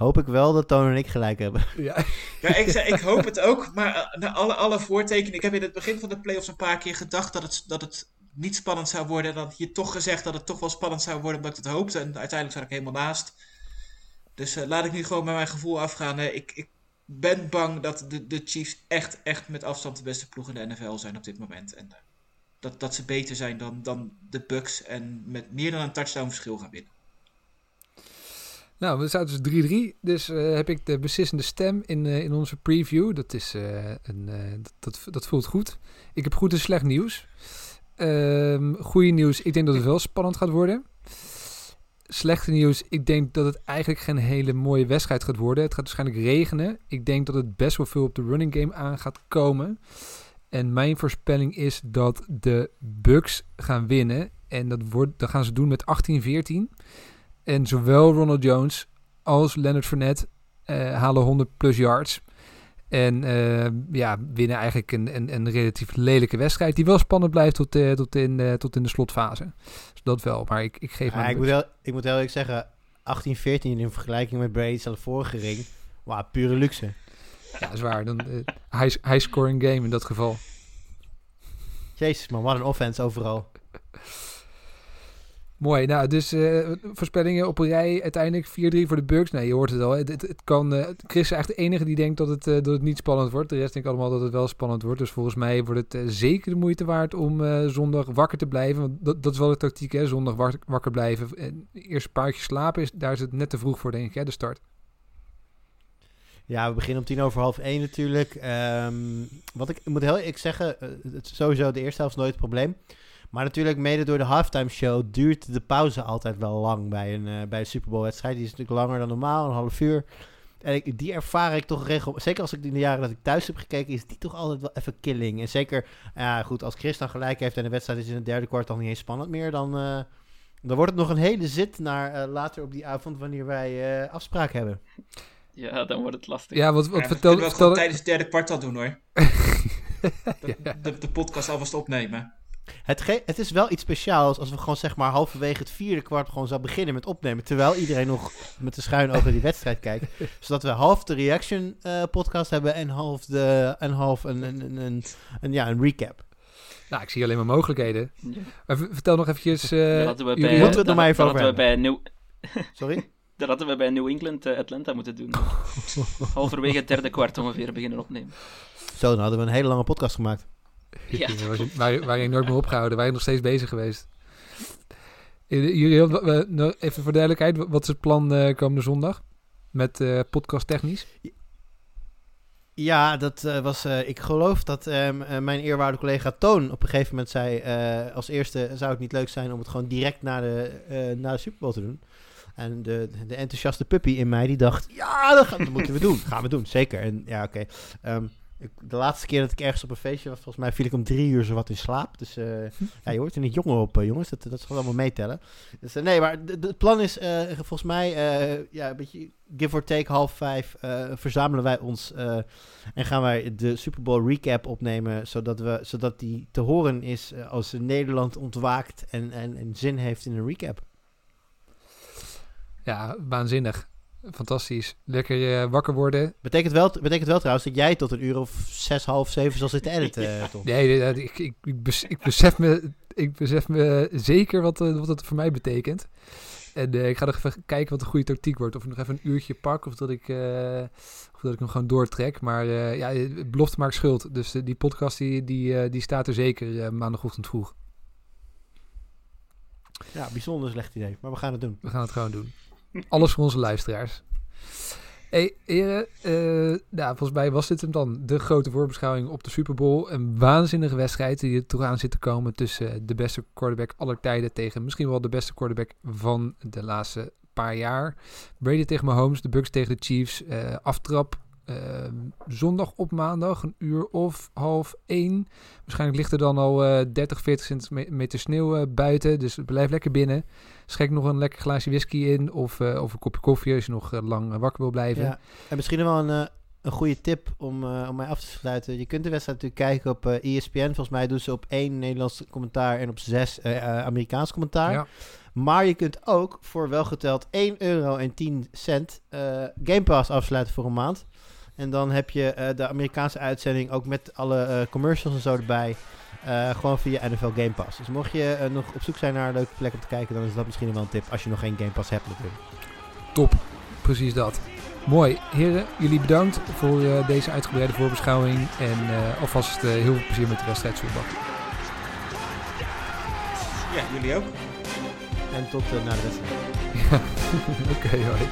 hoop ik wel dat Toon en ik gelijk hebben. Ja, Ja, ik, zei, ik hoop het ook, maar eh, na alle, alle voortekenen. Ik heb in het begin van de playoffs een paar keer gedacht dat het, dat het niet spannend zou worden. En dan je toch gezegd dat het toch wel spannend zou worden, omdat ik het hoopte. En uiteindelijk zat ik helemaal naast. Dus eh, laat ik nu gewoon met mijn gevoel afgaan. ik, ik ben bang dat de, de Chiefs echt, echt met afstand de beste ploeg in de NFL zijn op dit moment. En eh, dat, dat ze beter zijn dan, dan de Bucks en met meer dan een touchdown verschil gaan winnen. Nou, we staan dus 3-3. Dus eh, heb ik de beslissende stem in, eh, in onze preview. Dat, is, eh, een, dat, dat, dat voelt goed. Ik heb goed en slecht nieuws. Ehm goede nieuws, ik denk dat het wel spannend gaat worden. Slechte nieuws, ik denk dat het eigenlijk geen hele mooie wedstrijd gaat worden. Het gaat waarschijnlijk regenen. Ik denk dat het best wel veel op de running game aan gaat komen. En mijn voorspelling is dat de Bucks gaan winnen. En dat, wordt, dat gaan ze doen met 18-14. En zowel Ronald Jones als Leonard Fournette eh, halen 100 plus yards. En eh, ja, winnen eigenlijk een, een, een relatief lelijke wedstrijd. Die wel spannend blijft tot, eh, tot, in, eh, tot in de slotfase. Dus dat wel. Maar ik, ik geef Ja, aan ik, moet wel, ik moet heel eerlijk zeggen, 18-14 in vergelijking met Brady's al vorige ring. Wauw, pure luxe. Ja, dat is waar. Dan, high, high scoring game in dat geval. Jezus man, wat een offense overal. Mooi. Nou, dus eh, voorspellingen op een rij. Uiteindelijk 4-3 voor de Bucks. Nee, je hoort het al. Het, het, kan, eh, Chris is echt de enige die denkt dat het, eh, dat het niet spannend wordt. De rest denkt allemaal dat het wel spannend wordt. Dus volgens mij wordt het zeker de moeite waard om zondag wakker te blijven. Want dat, dat is wel de tactiek, hè. Zondag wak- wakker blijven. En eerst een paar slapen, is, daar is het net te vroeg voor, denk ik, hè, de start. Ja, we beginnen om tien over half één natuurlijk. Ehm, wat ik, moet heel eerlijk zeggen, sowieso de eerste helft nooit het probleem. Maar natuurlijk mede door de halftime show duurt de pauze altijd wel lang bij een, eh, bij een Super Bowl wedstrijd. Die is natuurlijk langer dan normaal, een half uur. En ik, die ervaar ik toch regel. Zeker als ik in de jaren dat ik thuis heb gekeken, is die toch altijd wel even killing. En zeker, ja goed, als Chris dan gelijk heeft en de wedstrijd is in het derde kwart al niet eens spannend meer, dan, eh, dan wordt het nog een hele zit naar eh, later op die avond wanneer wij eh, afspraak hebben. Ja, dan wordt het lastig. Ja, wat, wat Ja, dat vertel, we vertel, tijdens het derde kwart al doen hoor. Ja. de, de, de podcast alvast opnemen. Het, ge- het is wel iets speciaals als we gewoon zeg maar halverwege het vierde kwart gewoon zou beginnen met opnemen. Terwijl iedereen nog met de schuin over die wedstrijd kijkt. Zodat we half de reaction eh, podcast hebben en half, de, en half een, een, een, een, een- ja, een recap. Nou, ik zie alleen maar mogelijkheden. Ja. Maar v- vertel nog eventjes... eh, hadden we jullie- bij, Moeten we het maar even over bij New, Sorry? Dat hadden we bij New England eh, Atlanta moeten doen. Halverwege het derde kwart ongeveer beginnen opnemen. Zo, dan hadden we een hele lange podcast gemaakt. Ja, waar, waar je nooit meer opgehouden, waar je nog steeds bezig geweest. Jullie, even voor duidelijkheid, wa- wat is het plan eh, komende zondag? Met eh, podcast technisch? Ja, dat eh, was. eh, ik geloof dat ehm, eh, mijn eerwaarde collega Toon op een gegeven moment zei. eh, als eerste zou het niet leuk zijn om het gewoon direct na de, eh na de Super Bowl te doen. En de, de enthousiaste puppy in mij die dacht: Ja, dat, gaan, dat moeten we doen. Gaan we doen, zeker. En ja, oké. Ehm, ik- de laatste keer dat ik ergens op een feestje was, volgens mij viel ik om drie uur zo wat in slaap. Dus eh, ja, je hoort er niet jonger op, eh, jongens. Dat, dat zal allemaal meetellen. Dus eh, nee, maar het plan is eh, volgens mij, eh, ja, een beetje give or take half vijf, eh, verzamelen wij ons eh, en gaan wij de Super Bowl recap opnemen, zodat, we, zodat die te horen is als Nederland ontwaakt en, en, en zin heeft in een recap. Ja, waanzinnig. Fantastisch. Lekker eh, wakker worden. Betekent wel, betekent wel trouwens dat jij tot een uur of zes, half zeven zal zitten editen, eh, Tom. Nee, ik, ik, ik, bes- ik besef me, ik besef me zeker wat, eh, wat het voor mij betekent. En ik ga nog even kijken wat een goede tactiek wordt. Of ik nog even een uurtje pak of dat ik, of dat ik hem gewoon doortrek. Maar ja, het belofte maakt schuld. Dus die podcast die, die, die staat er zeker maandagochtend vroeg. Ja, bijzonder slecht idee, maar we gaan het doen. We gaan het gewoon doen. Alles voor onze luisteraars. Hey, heren, eh, nou, volgens mij was dit hem dan. De grote voorbeschouwing op de Super Bowl. Een waanzinnige wedstrijd die er toch aan zit te komen tussen de beste quarterback aller tijden tegen misschien wel de beste quarterback van de laatste paar jaar. Brady tegen Mahomes, de Bucks tegen de Chiefs. eh, aftrap eh, zondag op maandag, een uur of half één. Waarschijnlijk ligt er dan al eh 30, 40 centimeter sneeuw eh, buiten. Dus blijf lekker binnen. Schenk nog een lekker glaasje whisky in of, eh, of een kopje koffie als je nog eh, lang wakker wil blijven. Ja. En misschien wel een, een goede tip om, om mij af te sluiten. Je kunt de wedstrijd natuurlijk kijken op eh ESPN. Volgens mij doen ze op één Nederlands commentaar en op zes Amerikaans commentaar. Ja. Maar je kunt ook voor welgeteld 1 euro en 10 cent Game Pass afsluiten voor een maand. En dan heb je eh, de Amerikaanse uitzending ook met alle eh, commercials en zo erbij. eh, gewoon via NFL Game Pass. Dus mocht je nog op zoek zijn naar een leuke plek om te kijken, dan is dat misschien wel een tip als je nog geen Game Pass hebt natuurlijk. Top, precies dat. Mooi. Heren, jullie bedankt voor eh, deze uitgebreide voorbeschouwing. En eh, alvast eh, heel veel plezier met de wedstrijd zondag. Ja, jullie ook. En tot eh, na de wedstrijd. Oké, hoi.